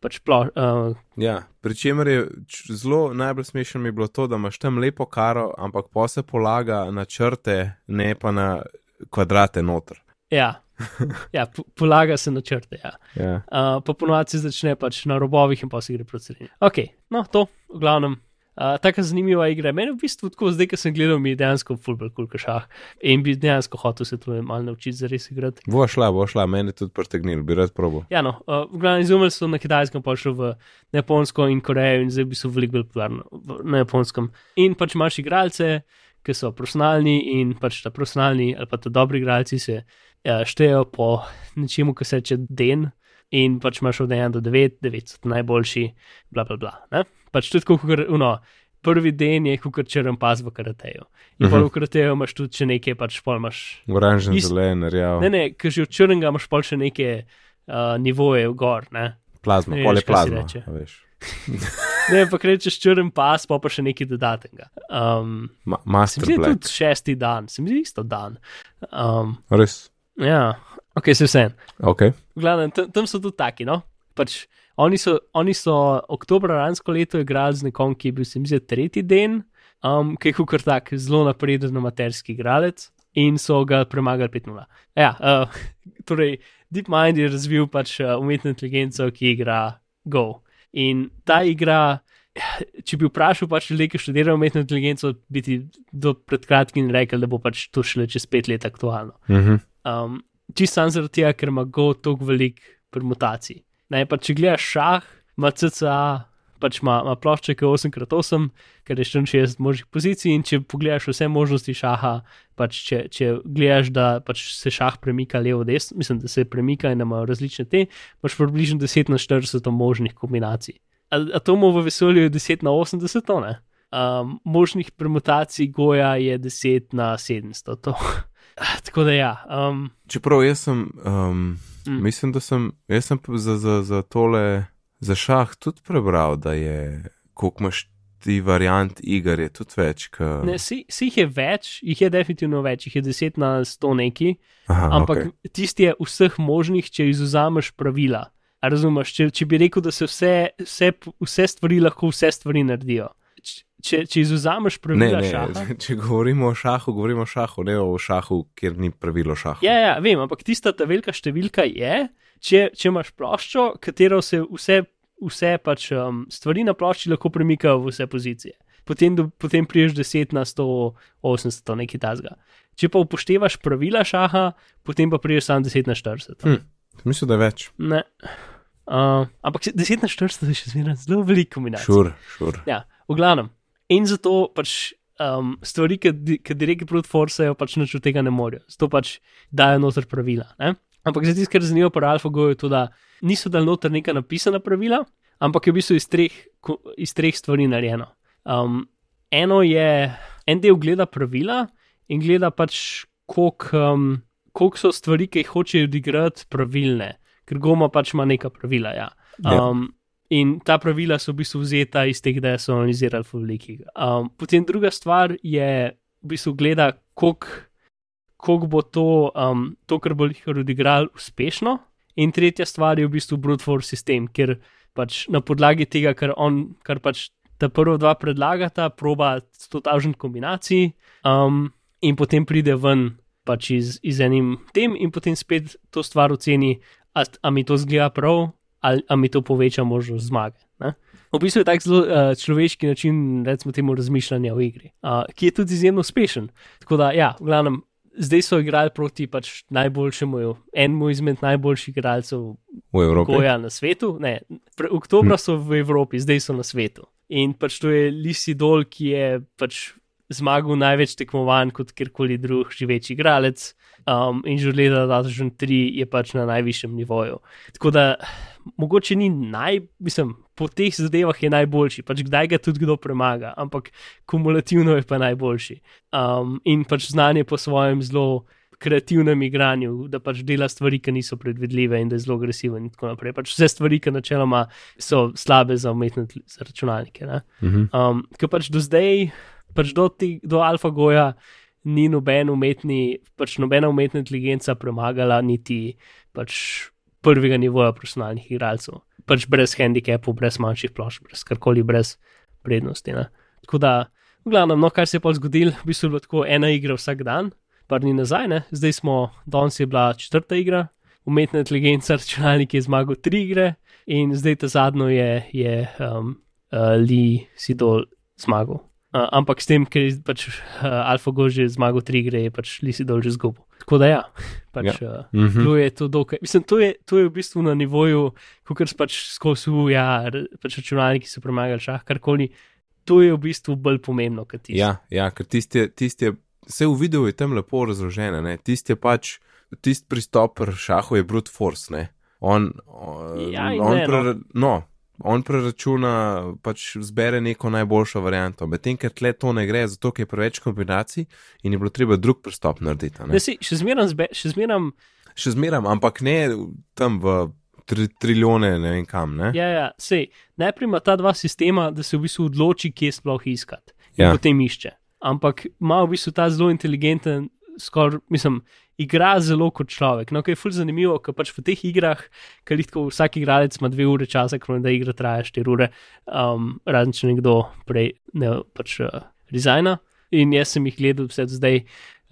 Pač plo, uh, Ja, Pričemer je č- zelo najbolj smešno mi je bilo to, da imaš tam lepo karo, ampak pa se polaga na črte, ne pa na kvadrate noter. ja, ja po, polaga se na črte. Ja. Ja. Uh, pa ponovadi se začne pač na robovih in pa se gre proti sredini. Ok, no to, v glavnem. Uh, Taka zanimiva igra. Meni v bistvu tako, zdaj, ko sem gledal, mi je dejansko fulbr kul šah in bi dejansko hotel se to malo naučiti za res igrati. Bo šla, bo šla, meni tudi pritegnil, bi rad probo. Ja, no, uh, v glavnem izumili so na kitajskem, pa šel v Japonsko in Korejo in zdaj bi so veliko bolj popularni na japonskem. In pač imaš igralce, ki so profesionalni in pač ta profesionalni ali pa ta dobri igralci se uh, štejejo po nečemu, kar se reče den. In pač imaš od 1 do 9, 9 so najboljši, bla bla bla. Ne? Pač tudi tako, kot no, prvi den je kot črn pas v karateju. In uh Mhm. -huh. v karateju imaš tudi še nekaj, pač pol imaš Oranžen, Ist- zelen, rjav, Ne, ne, ker že od črnega imaš pol še neke uh, nivoje gor. Ne, plazma, pol je plazma. veš. ne ampak rečeš črn pas, pa pa še nekaj dodatnega. Um, Ma se Master mi zdi Black, tudi šesti dan, se mi zdi isto dan. Um, res. ja, ok, se vse. Ok, V glavnem, tam, tam so tudi taki, no. Pač, oni, so, oni so oktobra lansko leto igrali z nekom, ki je bil, se mi zdi, tretji dan, um, ki je kar tak zelo napreden amaterski igralec in so ga premagali 5-0. Ja, uh, torej, DeepMind je razvil pač uh, umetno inteligenco, ki igra Go. In ta igra, če bi vprašal pač ljudi, ki študirajo umetno inteligenco, bi ti do pred kratkim rekel, da bo pač to šele čez pet let aktualno. mhm. Um, Čisto sam zaradi tega, ker ima Go toliko velik permutacij. Ne, pa če gledaš šah, ima CCA, pač ima, ima plošče, ki je 8x8, ker je 64 možnih pozicij. In če pogledaš vse možnosti šaha, pač če, če gledaš, da pač se šah premika levo-desno, mislim, da se premika in da imajo različne te, imaš približno 10 na 40 možnih kombinacij. Atomov v vesolju je 10 na 80, to ne. Um, možnih permutacij goja je 10 na 700. To. Tako da ja. Um, Čeprav jaz sem, um, Mm. mislim, da sem, jaz sem za, za, za tole, za šah tudi prebral, da je, koliko imaš ti variant iger, je tudi več. Ka... ne, si, si jih je več, jih je definitivno več, jih je 10 na 100 neki, Aha, ampak okay. tisti je vseh možnih, če izuzameš pravila. A razumeš, če, če bi rekel, da se vse, vse, vse stvari lahko vse stvari naredijo. Če, če izuzameš Ne, pravila ne, šaha. če govorimo o šahu, govorimo o šahu, ne o šahu, kjer ni pravilo šaha. Ja, ja, vem, ampak tista ta velika številka je, če, če imaš ploščo, katero se vse, vse pač, um, stvari na plošči lahko premikajo v vse pozicije. Potem, do, potem priješ 10 na 180, nekaj tasga. Če pa upoštevaš pravila šaha, potem pa priješ samo 10 na 40. Hm. Mislim, da je več. Ne. Uh, ampak 10 na 40 je še zmeraj zelo veliko kombinacij. Šur, šur. Ja, v glavnem. In zato pač um, stvari, ki ki direkt proti forsajo, pač nič od tega ne morejo. Zato pač dajo noter pravila. Ne? Ampak tiste, kar zanimivo pri AlphaGo je to, da niso dal noter neka napisana pravila, ampak je v bistvu iz treh, iz treh stvari narejeno. Um, eno je, en del gleda pravila in gleda pač, koliko um, so stvari, ki jih hočejo odigrati, pravilne, ker goma pač ima neka pravila. Ja. Ja. Um, In ta pravila so v bistvu vzeta iz teh, da so analizirali v velikih. Um, potem druga stvar je v bistvu gleda, koliko bo to, um, to, kar bo jih odigral, uspešno. In tretja stvar je v bistvu brute force sistem, ker pač na podlagi tega, kar on, kar pač ta prva dva predlagata, proba 100.000 kombinacij um, in potem pride ven pač iz, iz enim tem in potem spet to stvar oceni, ali mi to zgleda prav, ali mi to poveča možnost zmage. Ne? V bistvu je tak zelo uh, človeški način, recimo, temu razmišljanja v igri, uh, ki je tudi izjemno uspešen. Tako da, ja, v glavnem, zdaj so igrali proti pač najboljšemu, enemu izmed najboljših igralcev v Evropi. Goja na svetu. Ne, pre, oktobra hm. so v Evropi, zdaj so na svetu. In pač to je Lisidol, ki je pač zmagal največ tekmovanj kot kjerkoli drug živeč igralec. Um, in že od leta 2003 je pač na najvišjem nivoju. Tako da mogoče ni naj, mislim, po teh zadevah je najboljši, pač kdaj ga tudi kdo premaga, ampak kumulativno je pa najboljši. Um, in pač znanje po svojem zelo kreativnem igranju, da pač dela stvari, ki niso predvidljive in da je zelo agresiven in tako naprej. Pač vse stvari, ki načeloma so slabe za umetne za računalnike. Mhm. Um, ker pač do zdaj, pač do, te, do AlphaGoja. Ni noben umetni, pač nobena umetna inteligenca premagala niti pač prvega nivoja profesionalnih igralcev. Pač brez handicapov, brez manjših plošč, brez karkoli, brez prednosti. Ne. Tako da, v glavnem, no, kar se je pa zgodilo, v bistvu je bilo tako ena igra vsak dan, par dni nazaj, ne? zdaj smo, danes je bila četrta igra, umetna inteligenca, računalnik je zmagal tri igre in zdaj ta zadnjo je, je um, uh, Lee Sidol zmagal. Uh, ampak s tem, ker je pač uh, AlphaGo že zmagal tri igre, je pač Lee Sidol že zgubil. Tako da ja, pač ja. Uh, mm -hmm. je to dokaj. Mislim, to je, to je v bistvu na nivoju, kot pač skozi ja, pač računalniki so premagali šah, karkoli. To je v bistvu bolj pomembno kot tisto. Ja, ja, ker tisti je vse v videu je tam lepo razloženo. Tisti je pač, tisti pristop pri šahu je brute force. Ne? On, ja, on, ne, pre, no. No, on preračuna, pač zbere neko najboljšo varianto. Medtem, ker tle to ne gre, zato je preveč kombinacij in je bilo treba drug pristop narediti. Ne? Ne, si, še zmeram, zbe, še zmeram. Še zmeram, ampak ne tam v. Tri, trilijone, ne vem kam. Ne? Ja, ja, sej, najprej ima ta dva sistema, da se v bistvu odloči, kje sploh iskati. Ja. Potem išče ampak ima v bistvu ta zelo inteligenten, skoraj, mislim, igra zelo kot človek. No, kar je fully zanimivo, ker pač v teh igrah, ker lahko vsak igralec ima dve ure časa, ker da igra traja štiri ure, um, razen če nekdo prej ne pač uh, rezajna. In jaz sem jih gledal vse do zdaj.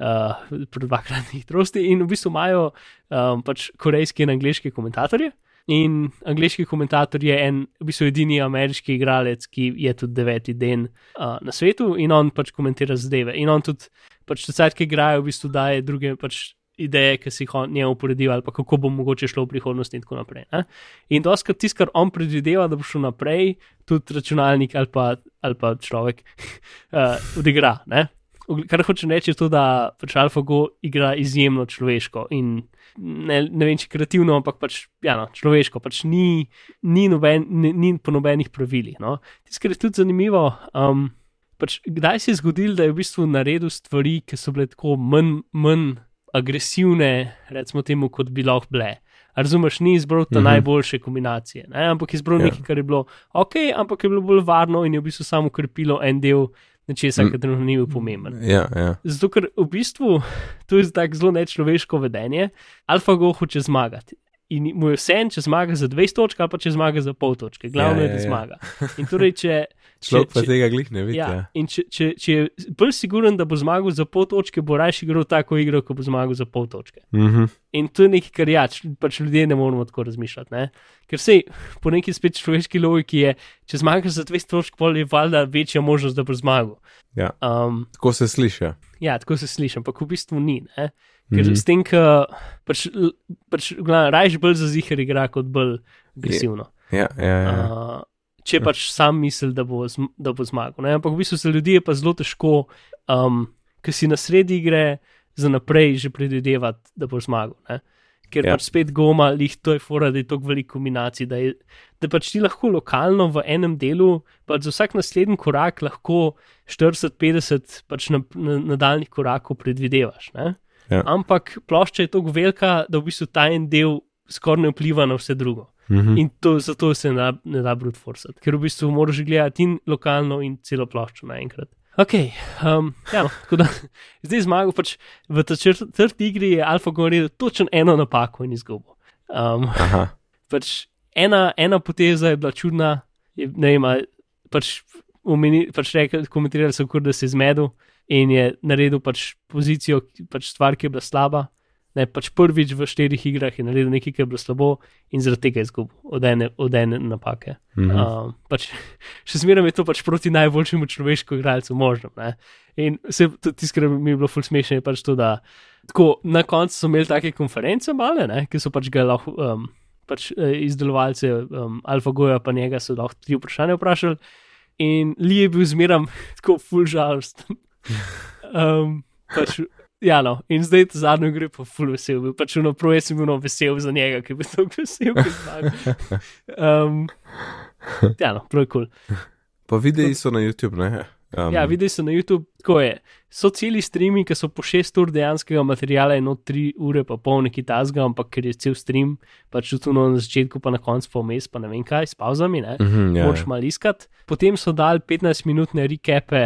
Uh, Pred dvakratni hitrosti, in v bistvu imajo um, pač korejski in angliški komentatorje, In angliški komentator je en, v bistvu edini ameriški igralec, ki je tudi deveti den uh, na svetu in on pač komentira zadeve. In on tudi, pač časaj, ki igrajo, v bistvu daje druge pač ideje, ki si jih on njemu uporedil, ali kako bo mogoče šlo v prihodnosti in tako naprej. Ne? In doskrat tisto, kar on predvideva, da bo šlo naprej, tudi računalnik ali pa, ali pa človek uh, odigra. Ne? Kar hočem reči, je to, da pač AlphaGo igra izjemno človeško in ne, ne vem, če kreativno, ampak pač ja, no, človeško, pač ni, ni, noben, ni, ni po nobenih pravilih. No. Tisto, kar je tudi zanimivo, um, pač, kdaj se je zgodilo, da je v bistvu naredil stvari, ki so bile tako manj, manj agresivne, recimo temu, kot bi lahko bile. Razumeš, ni izbral uh mhm. -huh. najboljše kombinacije, ne? ampak izbral yeah. Ja. nekaj, kar je bilo ok, ampak je bilo bolj varno in je v bistvu samo ukrepilo en del nečesa, kar trenutno ni bil pomemben. Ja, ja. Zato, ker v bistvu to je tako zelo nečloveško vedenje, AlphaGo hoče zmagati. In mu je vse en, če zmaga za 200 točk ali pa če zmaga za pol točke. Glavno ja, je, da ja. zmaga. In torej, če, Človek pa tega glih ne vidi. Ja, ja. In če, če, če je bolj siguren, da bo zmagal za pol točke, bo raje igral tako igro, kot bo zmagal za pol točke. Mm -hmm. In to je nekaj, kar jač, pač ljudje ne moramo tako razmišljati. Ne? Ker se po neki spet človeški logiki je, če zmagaš za 200 točk, pol je valjda večja možnost, da bo zmagal. Ja. Um, tako se sliši. Ja, tako se sliši, ampak v bistvu ni. Ne? Ker mm -hmm. s tem, da pač, pač, rajš bolj za zihar igra, kot bolj agresivno. Ja, ja, ja. Uh, če pač sam misli, da bo, da bo zmagal. Ne? Ampak v bistvu se ljudje pa zelo težko, um, ker si na sredi igre, za naprej že predvidevati, da bo zmagal. Ne? Ker ja. pač spet goma, jih to je fora, da je tako veliko kombinacij, da, je, da pač ti lahko lokalno v enem delu, pač za vsak naslednji korak lahko 40-50 pač na, na, nadaljnih korakov predvidevaš. Ja. Ampak plošča je tako velika, da v bistvu ta en del skoraj ne vpliva na vse drugo. -hmm. In to, zato se ne da, brute force, ker v bistvu moraš gledati in lokalno, in celo ploščo naenkrat. Ok, um, ja, tako da zdaj zmagal, pač v tej črti igri je AlphaGo naredil točno eno napako in izgubil. Um, Aha. pač ena, ena poteza je bila čudna, je, ne vem, pač, umeni, pač rekel, komentirali so, kur, da se je zmedel in je naredil pač pozicijo, pač stvar, ki je bila slaba. Ne, pač prvič v štirih igrah je naredil nekaj, kar je bilo slabo in zaradi tega je izgubil od ene, od ene napake. Mhm. Um, pač, še zmeraj je to pač proti najboljšemu človeškemu igralcu možno. Ne? In se tudi tisto, kar mi je bilo ful smešno, je pač to, da tako, na koncu so imeli take konference, male, ne? ki so pač ga lahko. Um, Pač eh, izdelovalce um, AlphaGoja, pa njega so lahko tri vprašanja vprašali, in Lee je bil zmeraj tako full žalosten. Um, pač, ja, no, in zdaj ta zadnji gre pa full vesel. Bil pač ono prvo, jaz sem bil no vesel za njega, ki bil tako vesel. Um, ja, no, prav je kul. Cool. Pa videi so na YouTube, ne? Um, Ja, videli so na YouTube, tako je. So celi streami, ki so po 6 ur dejanskega materiala in od 3 ure pa pol neki tasga, ampak ker je cel stream, pač tudi na začetku, pa na koncu pa vmes, pa ne vem kaj, s pauzami, ne. Mhm, ja, Moraš malo iskati. Potem so dali 15-minutne recape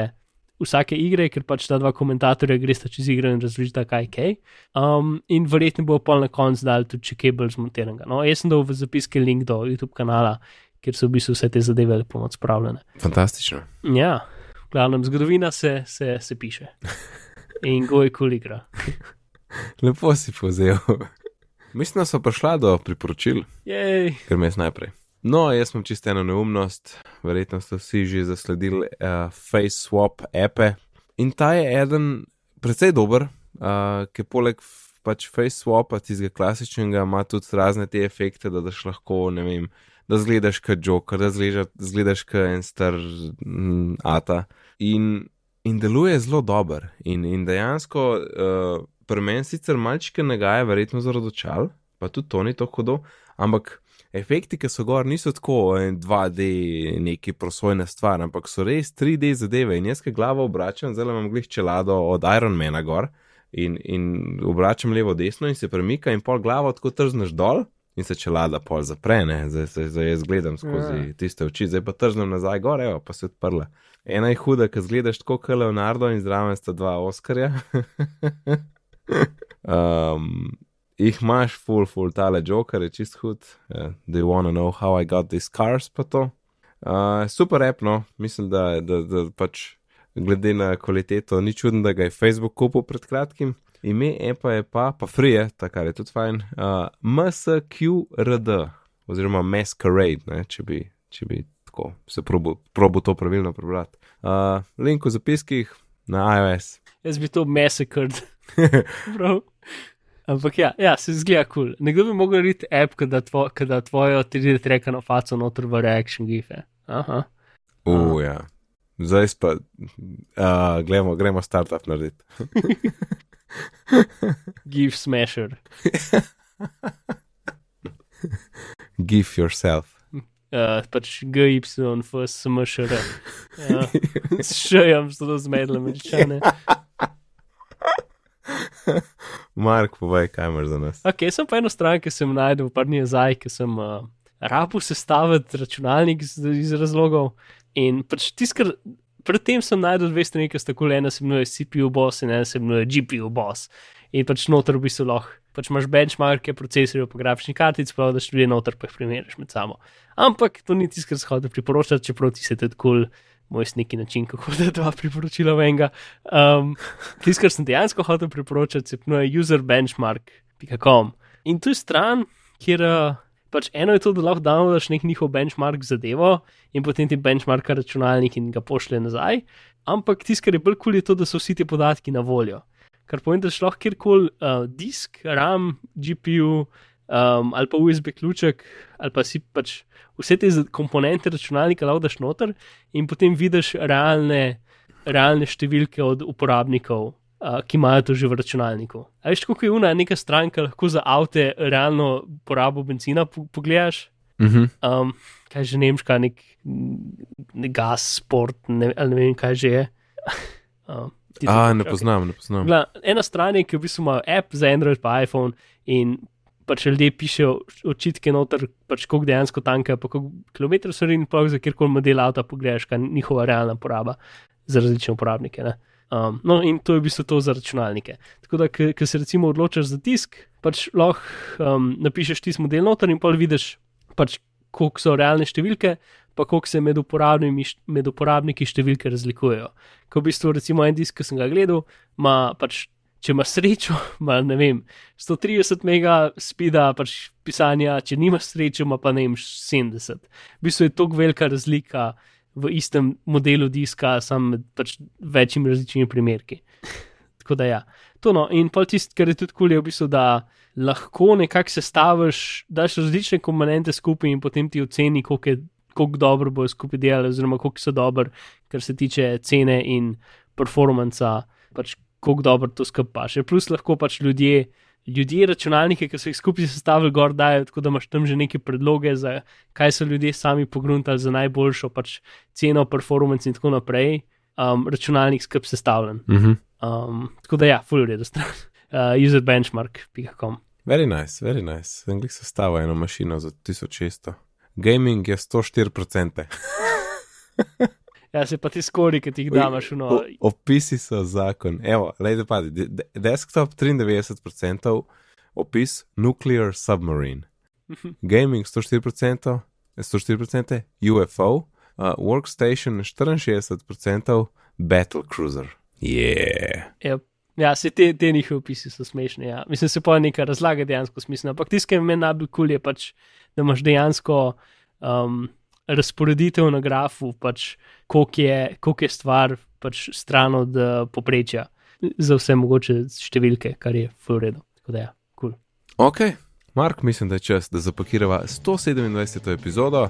vsake igre, ker pač ta dva komentatorja gresta čez igro in razložita kaj je kaj. Um, in verjetno bo pol na koncu dali tudi če kaj bolj zmontiranega. No, jaz sem dal v zapiske link do YouTube kanala, kjer so v bistvu vse te zadeve lepo spravljene. Fantastično. Ja, v glavnem zgodovina se, se, se piše. In go je kul igra. Lepo si povzel. Mislim, da so prišla do priporočil, Jej, ker me je najprej. No, jaz sem čisto eno neumnost, verjetno ste vsi že zasledili uh, Face Swap appe. In ta je eden precej dober, uh, ki poleg pač Face Swapa, tistega klasičnega, ima tudi razne te efekte, da daš lahko, ne vem, da zgledaš kot Joker, da zgledaš, zgledaš kot en star mm, Ata. In, in deluje zelo dober. In, in dejansko, uh, pri meni sicer malčke nagaja, verjetno zaradi očal, pa tudi to ni tako hudo, ampak efekti, ki so gor, niso tako en 2D, neki prosojna stvar, ampak so res 3D zadeve. In jaz, ki glavo obračam, zelo imam glih čelado od Ironmana gor. In, in obračam levo, desno in se premika, in pol glavo tako trzneš dol, in se čelada pol zapre, ne? zdaj, zdaj, zdaj jaz gledam skozi Ja. tiste oči, zdaj pa trznem nazaj gor, evo, pa se odprla. Ena je huda, ker zgledaš tako kot Leonardo in zraven sta dva Oskarja. um, jih imaš, full, full, tale Joker je čist hud. Uh, do you wanna know how I got these cars, pa to. Uh, super app, no, mislim, da, da, da pač glede na kvaliteto, ni čudno, da ga je Facebook kupil pred kratkim. Ime appa je pa, pa free je, tako je tudi fajn, uh, MSQRD oziroma Masquerade, ne, če bi, če bi tako se probo, probo to pravilno prebrati. Uh, link v zapiskih na iOS. jaz bi to massacred. Prav. Ampak ja, ja se zgleda kul. Cool. Nekdo bi mogel narediti app, kada, tvo, kada tvojo 3D trekano faco noter v reaction gife. Aha. Uh, ja. Zdaj pa, uh, gremo, gremo startup narediti. Gif smasher. Give yourself. Uh, pač GY, FSMŠR. Ja. S šejem zelo zmedle američane. Mark, povej, kaj imaš za nas. Ok, sem pa eno stran, ki sem najdel, par dni nazaj, ki sem uh, rabu sestaviti računalnik iz, iz razlogov. In pač tiskar, predtem sem najdel dve strani, ki sta kul, ena se imenuje CPU boss in ena se imenuje GPU boss. In pač noter bi se lahko, pač imaš benchmarke procesorjev, pa grafičnih kartic, prav da študije noter pa jih primerjaš med sabo. Ampak to ni tisto, kar se hoče priporočati, čeprav ti se tudi kul. Moj neki način, kako da dva priporočila v enega. Um, Tisto, kar sem dejansko hotel priporočati, se imenuje userbenchmark.com. In to je stran, kjer uh, pač eno je to, da lahko downloadaš nek njihov benchmark zadevo in potem ti benchmarka računalnik in ga pošlje nazaj. Ampak tisto, kar je bolj kul, cool, je to, da so vsi ti podatki na voljo. Kar pomeni, da lahko kjerkoli uh, disk, RAM, GPU um, ali pa USB ključek ali pa si pač vse te komponente računalnika lahko daš noter in potem vidiš realne, realne številke od uporabnikov, uh, ki imajo to že v računalniku. A veš, kako je una neka stranka, lahko za avte realno porabo benzina po pogledaš. Uh -huh. Um, kaj že nemška, nek, nek gas, sport, ne, ali ne vem, kaj že je. um, to A, ne poznam, ne poznam. Gla, ena stran je, ki v bistvu ima app za Android pa iPhone in pač ljudje pišejo očitke noter, pač koliko dejansko tanka, pa koliko kilometrov so in pa za kjerkoli model avta pogreš, kaj je njihova realna poraba za različne uporabnike. Um, no, in to je v bistvu to za računalnike. Tako da, ko se recimo odločiš za tisk, pač lahko um, napišeš tisti model noter in pa vidiš, pač, koliko so realne številke, pa koliko se med, med uporabniki številke razlikujejo. Ko v bistvu, recimo, en disk, ki sem ga gledal, ima pač, če ima srečo, ima ne vem, 130 megapida pač pisanja, če nima srečo, ima pa ne vem, 70. V bistvu je to velika razlika v istem modelu diska, samo med pač večjimi različnimi primerki. Tako da ja. To no, in pa tisto, kar je tudi kul, je v bistvu, da lahko nekako sestaviš, daš različne komponente skupaj in potem ti oceni, koliko, je, koliko dobro bojo skupaj delali, oziroma koliko so dobri, kar se tiče cene in performanca, pač koliko dobro to skupaš. Plus lahko pač ljudje ljudje računalnike, ki so jih skupaj sestavili, gor dajo, tako da imaš tam že neke predloge, za kaj so ljudje sami pogruntali za najboljšo pač ceno, performance in tako naprej. Um, računalnik skrb sestavljen. Uh -huh. um, tako da ja, full redo stran. Uh, userbenchmark.com. Very nice, very nice. Anglik sestava eno mašino za 1600. Gaming je 104%. Ja, se pa ti skori, ki ti jih daš v noč. Opisi so zakon. Evo, lej, padi, de desktop 93%, opis Nuclear Submarine. Gaming 104%, 104% UFO, uh, Workstation 64%, Battle Cruiser. Yeah. Yep. Ja, se te, te njihove opisi so smešni. Ja. Mislim, se pa nekaj razlaga dejansko smiselno. Ampak tisto, kar meni najbolj kul je pač, da imaš dejansko. Um, razporeditev na grafu, pač, koliko, je, koliko je stvar pač, stran od uh, poprečja za vse mogoče številke, kar je v redu. Tako da ja, kul. Cool. Ok, Mark, mislim, da je čas, da zapakiramo 127. epizodo.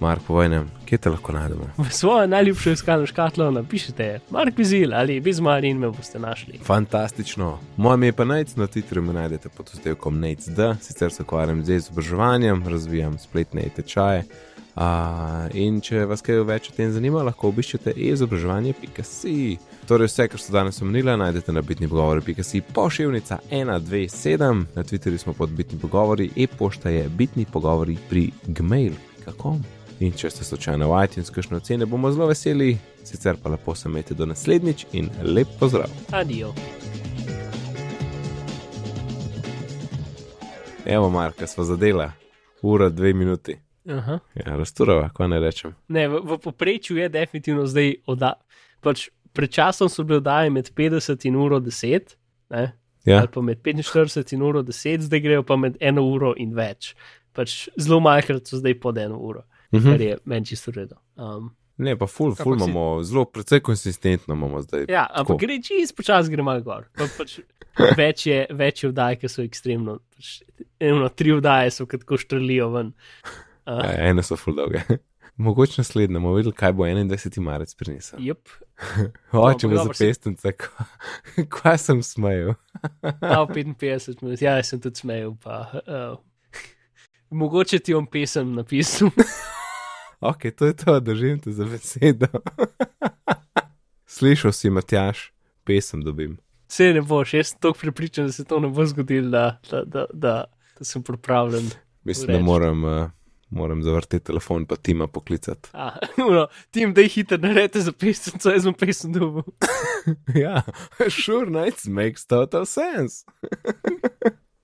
Mark, povejnem, kje te lahko najdemo? V svojo najljubšo iskalno škatlo napišite, Mark Bizil ali Bizmar in me boste našli. Fantastično. Moje ime je pa Nec, na Twitterju me najdete pod ustavkom Nec.d, sicer se ukvarjam z izobraževanjem, razvijam spletne tečaje. Uh, in če vas kaj več o tem zanima, lahko obiščete e-izobraževanje.si. Torej, vse, kar so danes omenili, najdete na bitni pogovori.si, pošiljnica 127, na Twitterju smo pod bitni pogovori, e-pošta je bitni pogovori pri gmail.com. In če ste slučajno v iTunes, kakšne ocene, bomo zelo veseli, sicer pa lepo se imejte do naslednjič in lep pozdrav. Adijo. Evo, Marka, smo zadela, ura, dve minuti. Aha. Ja, rasturava, kaj ne rečem. Ne, v, v poprečju je definitivno zdaj oddaja. Pač pred časom so bile oddaje med 50 in uro 10, ne? Ja. ali pa med 45 in uro 10, zdaj grejo pa med eno uro in več. Pač zelo majhkrat so zdaj pod eno uro, uh Mhm. -huh. kar je meni čisto redo. Um, Ne, pa ful, ful Ampak si- imamo, zelo precej konsistentno imamo zdaj. ja, ampak Tako. gre čist počasi, gre malo gor. Pa, pač, več je, več je vdaj, ki so ekstremno. Pač, eno, tri vdaje so, ki tako štrlijo ven. Uh, Ja, ene so ful dolge. Mogoče naslednje, bomo videli, kaj bo 21. marec prinesel. Jup, Oče, me dobro, si- zapestnice, kaj sem smejal. ta 55 minut, ja, jaz sem tudi smejal. Pa, uh, mogoče ti bom pesem napisal. Ok, to je to, držim te za besedo. Slišal si, Matjaš, pesem dobim. Vse ne boš, jaz sem tako prepričan, da se to ne bo zgodilo, da, da, da, da, da sem pripravljen. Mislim, da Vreč. moram, uh, moram zavrteti telefon, pa tima poklicati. Ah, no, tim, da jih hitro narete za pesem, jaz sem pesem dobil. ja, sure, nights makes total sense.